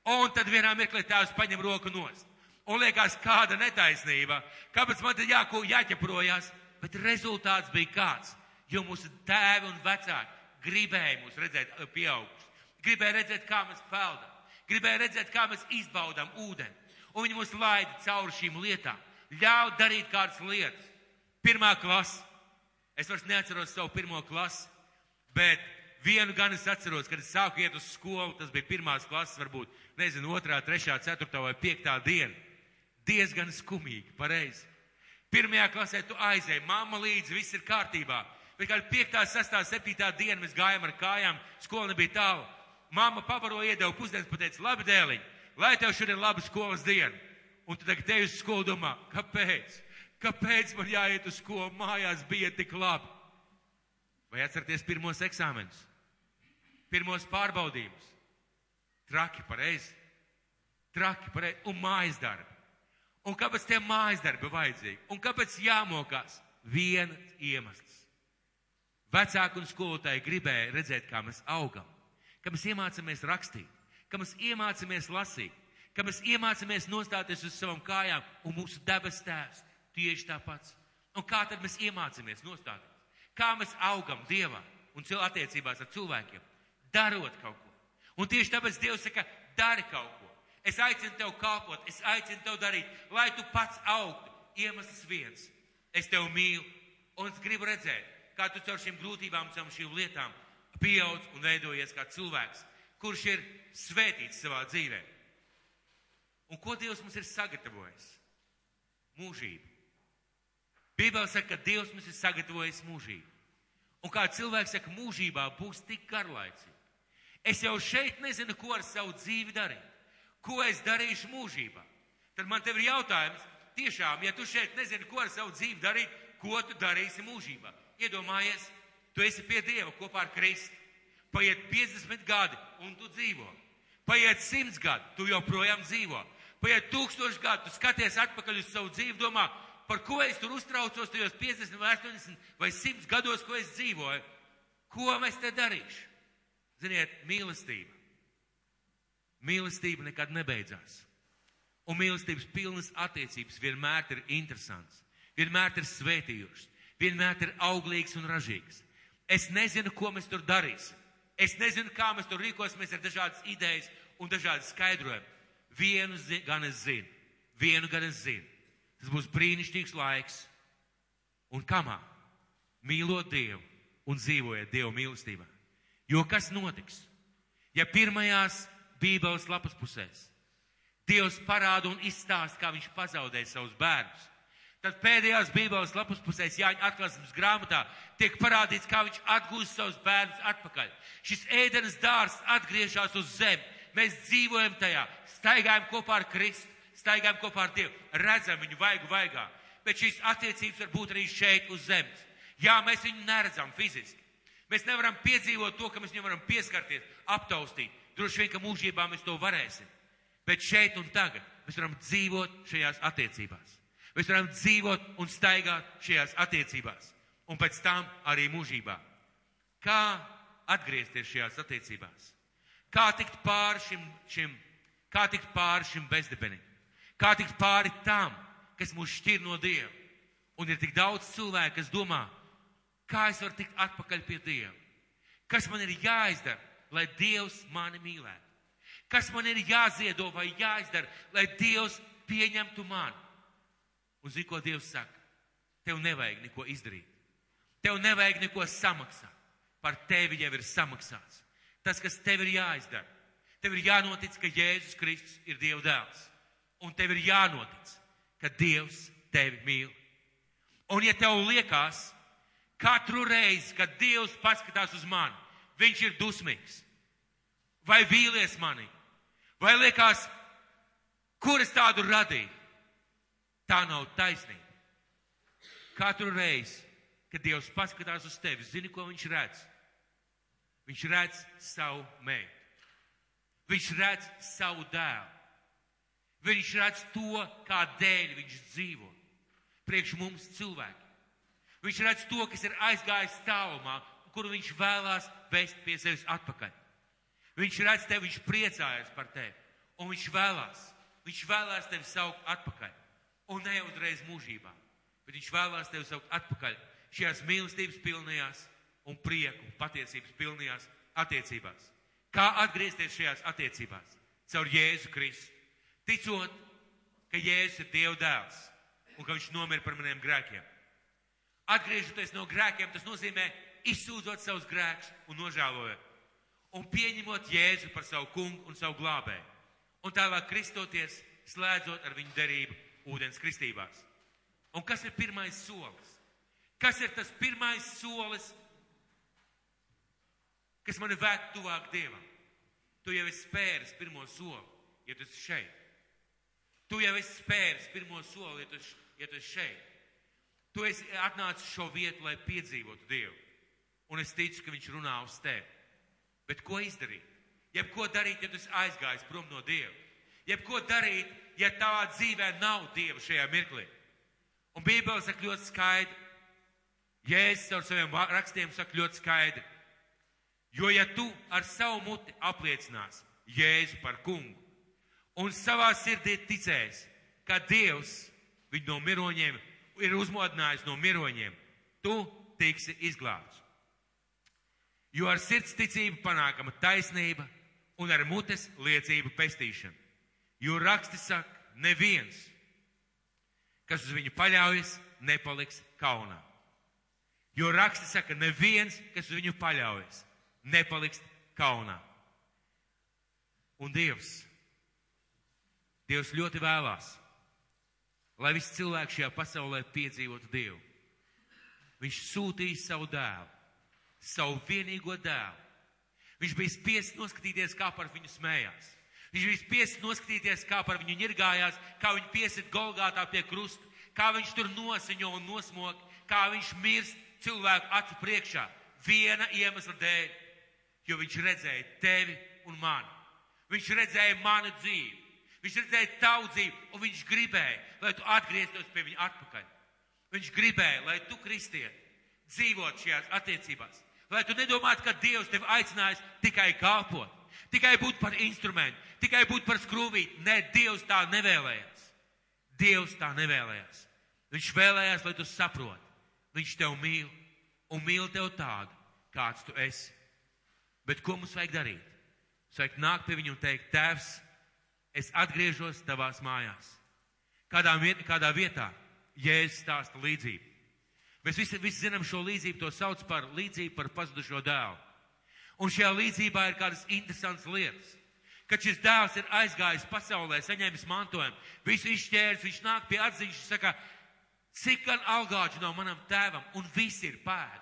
Un tad vienā mirklī tēvs paņem roku nost un liekas, kāda netaisnība, kāpēc man te jāko jāķeprojās, bet rezultāts bija kāds, jo mūsu tēvi un vecāki gribēja mūs redzēt eh, pieaugušus, gribēja redzēt, kā mēs peldam, gribēja redzēt, kā mēs izbaudām ūdeni, un viņi mūs laida cauri šīm lietām, ļauj darīt kādas lietas. Pirmā klasa, es vairs neatceros savu pirmo klasi, bet vienu gan es atceros, kad es sāku iet uz skolu, tas bija pirmās klases, varbūt, nezinu, otrā, trešā, ceturtā vai piektā diena diezgan skumīgi, pareizi. Pirmajā klasē tu aizēji, mamma līdzi, viss ir kārtībā. Bet kā 5, 6, 7 diena mēs gājām ar kājām, skola nebija tālu. Mamma pabaro iedeva pusdienas, pateica, labi dēliņ, lai tev šodien laba skolas diena. Un tu tagad te uz skolu domā, kāpēc? Kāpēc man jāiet uz skolu? Mājās bija tik labi. Vai atcerieties pirmos eksāmenus, pirmos pārbaudījumus? Traki pareizi. Traki pareizi. Un mājas darbi. Un kāpēc tie mājas darbi vajadzīgi? Un kāpēc jāmokās? Viena iemesls. Vecāki un skolotāji gribēja redzēt, kā mēs augam, ka mēs iemācāmies rakstīt, ka mēs iemācāmies lasīt, ka mēs iemācāmies nostāties uz savām kājām, un mūsu debes tēvs tieši tāpats. Un kā tad mēs iemācāmies nostāties? Kā mēs augam Dievā un attiecībās ar cilvēkiem? Darot kaut ko. Un tieši tāpēc Dievs saka, dari kaut ko. Es aicinu tev kalpot, es aicinu tev darīt, lai tu pats augtu. Iemesls viens. Es tevi mīlu un es gribu redzēt, kā tu caur šīm grūtībām, caur šīm lietām pieaudz un veidojies kā cilvēks, kurš ir svētīts savā dzīvē. Un ko Dievs mums ir sagatavojis? Mūžību. Bībelē saka, ka Dievs mums ir sagatavojis mūžību. Un kā cilvēks saka, mūžībā būs tik garlaicīgi. Es jau šeit nezinu, ko ar savu dzīvi darīt. Ko es darīšu mūžībā? Tad man te ir jautājums, tiešām, ja tu šeit nezini, ko ar savu dzīvi darīt, ko tu darīsi mūžībā? Iedomājies, tu esi pie Dieva kopā ar Kristu. Paiet 50 gadi un tu dzīvo. Paiet 100 gadi, tu joprojām dzīvo. Paiet 1000 gadi, tu skaties atpakaļ uz savu dzīvi, domā, par ko es tur uztraucos tajos 50 vai 80 vai 100 gados, ko es dzīvoju. Ko mēs te darīšu? Ziniet, mīlestība. Mīlestība nekad nebeidzās. Un mīlestības pilnas attiecības vienmēr ir interesants, vienmēr ir svētījušas, vienmēr ir auglīgs un ražīgs. Es nezinu, ko mēs tur darīsim. Es nezinu, kā mēs tur rīkosimies ar dažādas idejas un dažādas skaidrojumus. Vienu gan es zinu, vienu gan es zinu. Tas būs brīnišķīgs laiks. Un kamā? Mīlot Dievu un dzīvojiet Dieva mīlestībā. Jo kas notiks? Ja pirmajās Bībeles lapas pusēs Dievs parāda un izstāsta, kā viņš pazaudēja savus bērnus, tad pēdējās Bībeles lapas pusēs Jāņa atklāsmes grāmatā tiek parādīts, kā viņš atgūst savus bērnus atpakaļ. Šis ēdenes dārs atgriežas uz zemi. Mēs dzīvojam tajā, staigājam kopā ar Kristu staigājam kopā ar Dievu, redzam viņu vaigu vaigā. Bet šīs attiecības var būt arī šeit uz zemes. Jā, mēs viņu neredzam fiziski. Mēs nevaram piedzīvot to, ka mēs viņam varam pieskarties, aptaustīt. Droši vien, ka mūžībā mēs to varēsim. Bet šeit un tagad mēs varam dzīvot šajās attiecībās. Mēs varam dzīvot un staigāt šajās attiecībās. Un pēc tam arī mūžībā. Kā atgriezties šajās attiecībās? Kā tikt pāri šim, šim, kā tikt pāri šim bezdebenim? Kā tikt pāri tam, kas mūs šķir no Dieva? Un ir tik daudz cilvēku, kas domā, kā es varu tikt atpakaļ pie Dieva? Kas man ir jāizdara, lai Dievs mani mīlētu? Kas man ir jāziedo vai jāizdara, lai Dievs pieņemtu mani? Un zini, ko Dievs saka? Tev nevajag neko izdarīt. Tev nevajag neko samaksāt. Par tevi jau ir samaksāts. Tas, kas tev ir jāizdara, tev ir jānotic, ka Jēzus Kristus ir Dieva dēls un tev ir jānotic, ka Dievs tevi mīl. Un ja tev liekas, katru reizi, kad Dievs paskatās uz mani, viņš ir dusmīgs, vai vīlies mani, vai liekas, kur es tādu radīju, tā nav taisnība. Katru reizi, kad Dievs paskatās uz tevi, zini, ko viņš redz? Viņš redz savu meitu. Viņš redz savu dēlu. Viņš redz to, kādēļ viņš dzīvo. Priekš mums cilvēki. Viņš redz to, kas ir aizgājis tālumā, kuru viņš vēlās vest pie sevis atpakaļ. Viņš redz tevi, viņš priecājas par tevi, un viņš vēlās, viņš vēlās tevi saukt atpakaļ. Un ne uzreiz mūžībā, bet viņš vēlās tevi saukt atpakaļ šajās mīlestības pilnajās un prieku patiesības pilnajās attiecībās. Kā atgriezties šajās attiecībās? Caur Jēzu Kristu ticot, ka Jēzus ir Dieva dēls un ka viņš nomira par maniem grēkiem. Atgriežoties no grēkiem, tas nozīmē izsūdzot savus grēkus un nožēlojot. Un pieņemot Jēzu par savu kungu un savu glābēju. Un tālāk kristoties, slēdzot ar viņu derību ūdens kristībās. Un kas ir pirmais solis? Kas ir tas pirmais solis, kas mani vēd tuvāk Dievam? Tu jau esi spēris pirmo soli, ja tu esi šeit. Tu jau esi spēris pirmo soli, ja tu, ja tu esi šeit. Tu esi atnācis šo vietu, lai piedzīvotu Dievu. Un es ticu, ka Viņš runā uz tevi. Bet ko izdarīt? Jebko darīt, ja tu esi aizgājis prom no Dieva? Jebko darīt, ja tavā dzīvē nav Dieva šajā mirklī? Un Bībele saka ļoti skaidri. Jēzus ar saviem rakstiem saka ļoti skaidri. Jo ja tu ar savu muti apliecināsi Jēzu par kungu un savā sirdī ticēsi, ka Dievs viņu no miroņiem ir uzmodinājis no miroņiem, tu tiksi izglābts. Jo ar sirds ticību panākama taisnība un ar mutes liecību pestīšana. Jo raksti saka, neviens, kas uz viņu paļaujas, nepaliks kaunā. Jo raksti saka, neviens, kas uz viņu paļaujas, nepaliks kaunā. Un Dievs, Dievs ļoti vēlās, lai visi cilvēki šajā pasaulē piedzīvotu Dievu. Viņš sūtīja savu dēlu, savu vienīgo dēlu. Viņš bija spiests noskatīties, kā par viņu smējās. Viņš bija spiests noskatīties, kā par viņu ņirgājās, kā viņu piesit Golgātā pie krusta, kā viņš tur nosiņo un nosmok, kā viņš mirst cilvēku acu priekšā. Viena iemesla dēļ, jo viņš redzēja tevi un mani. Viņš redzēja manu dzīvi. Viņš redzēja tavu dzīvi, un viņš gribēja, lai tu atgrieztos pie viņa atpakaļ. Viņš gribēja, lai tu, kristiet, dzīvot šajās attiecībās. Lai tu nedomātu, ka Dievs tevi aicinājis tikai kalpot, tikai būt par instrumentu, tikai būt par skrūvīti. Nē, Dievs tā nevēlējās. Dievs tā nevēlējās. Viņš vēlējās, lai tu saproti. Viņš tev mīl un mīl tev tādu, kāds tu esi. Bet ko mums vajag darīt? Mums vajag nākt pie viņa un teikt, Tēvs, es atgriežos tavās mājās. Kādā, kādā vietā Jēzus stāsta līdzību. Mēs visi, visi zinām šo līdzību, to sauc par līdzību par pazudušo dēlu. Un šajā līdzībā ir kādas interesantas lietas. Kad šis dēls ir aizgājis pasaulē, saņēmis mantojumu, visu izšķēris, viņš nāk pie atziņas, viņš saka, cik gan algāģi no manam tēvam, un visi ir pēdi.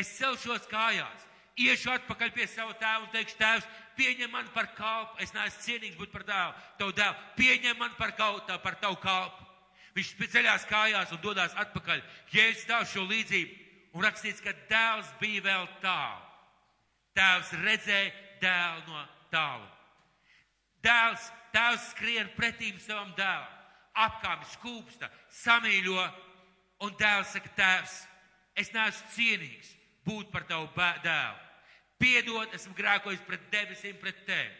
Es celšos kājās, iešu atpakaļ pie sava tēva un teikšu, tēvs, pieņem man par kalpu, es neesmu cienīgs būt par dēlu, tavu dēlu, pieņem man par, kaut, par tavu kalpu. Viņš ceļās kājās un dodas atpakaļ. Jēzus stāv šo līdzību un rakstīts, ka dēls bija vēl tālu. Tēvs redzēja dēlu no tālu. Dēls, tēvs skrien pretīm savam dēlam, apkāpj skūpsta, samīļo, un dēls saka, tēvs, es neesmu cienīgs būt par tavu dēlu. Piedod, esmu grēkojis pret debesīm, pret tevi.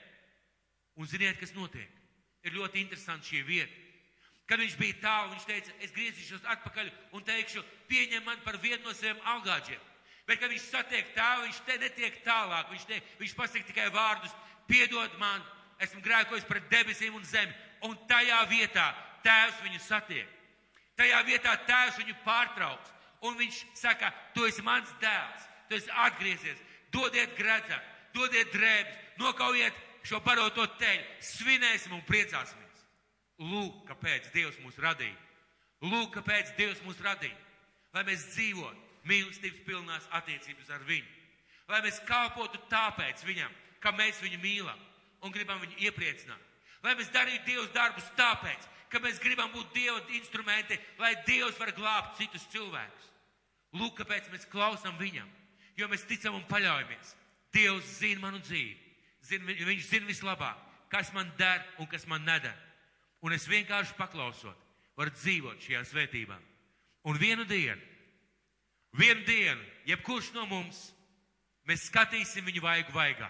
Un ziniet, kas notiek? Ir ļoti interesanti šī vieta. Kad viņš bija tālu, viņš teica, es griezīšos atpakaļ un teikšu, pieņem man par vienu no saviem algāģiem. Bet, kad viņš satiek tēvu, viņš te netiek tālāk. Viņš, te, viņš pasaka tikai vārdus, piedod man, esmu grēkojis pret debesīm un zemi. Un tajā vietā tēvs viņu satiek. Tajā vietā tēvs viņu pārtrauc. Un viņš saka, tu esi mans dēls, tu esi atgriezies, dodiet gredzenu, dodiet drēbes, nokaujiet šo baroto teļu, svinēsim un priecāsimies. Lūk, kāpēc Dievs mūs radīja. Lūk, kāpēc Dievs mūs radīja. Lai mēs dzīvotu mīlestības pilnās attiecības ar viņu. Lai mēs kalpotu tāpēc viņam, ka mēs viņu mīlam un gribam viņu iepriecināt. Lai mēs darītu Dievs darbus tāpēc, ka mēs gribam būt Dieva instrumenti, lai Dievs var glābt citus cilvēkus. Lūk, kāpēc mēs klausām viņam, jo mēs ticam un paļaujamies. Dievs zina manu dzīvi. Zin, viņš zina vislabāk, kas man der un kas man nedara. Un es vienkārši paklausot, varu dzīvot šajā svētībā. Un vienu dienu, vienu dienu, jebkurš no mums, mēs skatīsim viņu vaigu vaigā.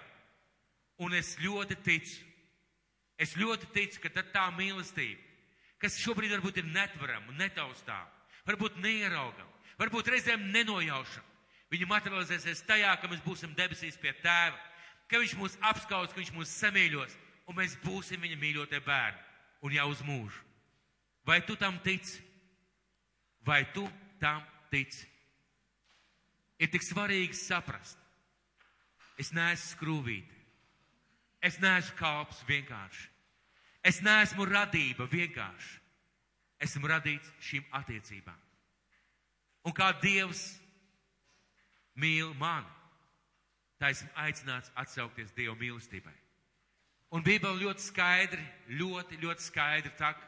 Un es ļoti ticu, es ļoti ticu, ka tad tā mīlestība, kas šobrīd varbūt ir netvarama un netaustām, varbūt neieraugama, varbūt reizēm nenojaušama, viņa materializēsies tajā, ka mēs būsim debesīs pie tēva, ka viņš mūs apskaus, ka viņš mūs samīļos, un mēs būsim viņa mīļotie bērni un jau uz mūžu. Vai tu tam tici? Vai tu tam tici? Ir tik svarīgi saprast. Es neesmu skrūvīte. Es neesmu kalps vienkārši. Es neesmu radība vienkārši. Esmu radīts šīm attiecībām. Un kā Dievs mīl mani, tā esmu aicināts atsaukties Dieva mīlestībai. Un Bībele ļoti skaidri, ļoti, ļoti skaidri saka,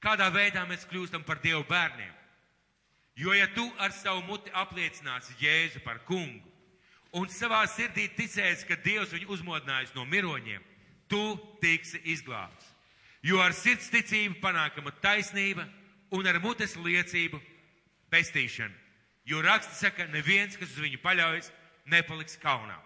kādā veidā mēs kļūstam par Dievu bērniem. Jo ja tu ar savu muti apliecināsi Jēzu par kungu un savā sirdī ticēsi, ka Dievs viņu uzmodinājis no miroņiem, tu tiksi izglābts. Jo ar sirds ticību panākama taisnība un ar mutes liecību pestīšana. Jo raksts saka, neviens, kas uz viņu paļaujas, nepaliks kaunā.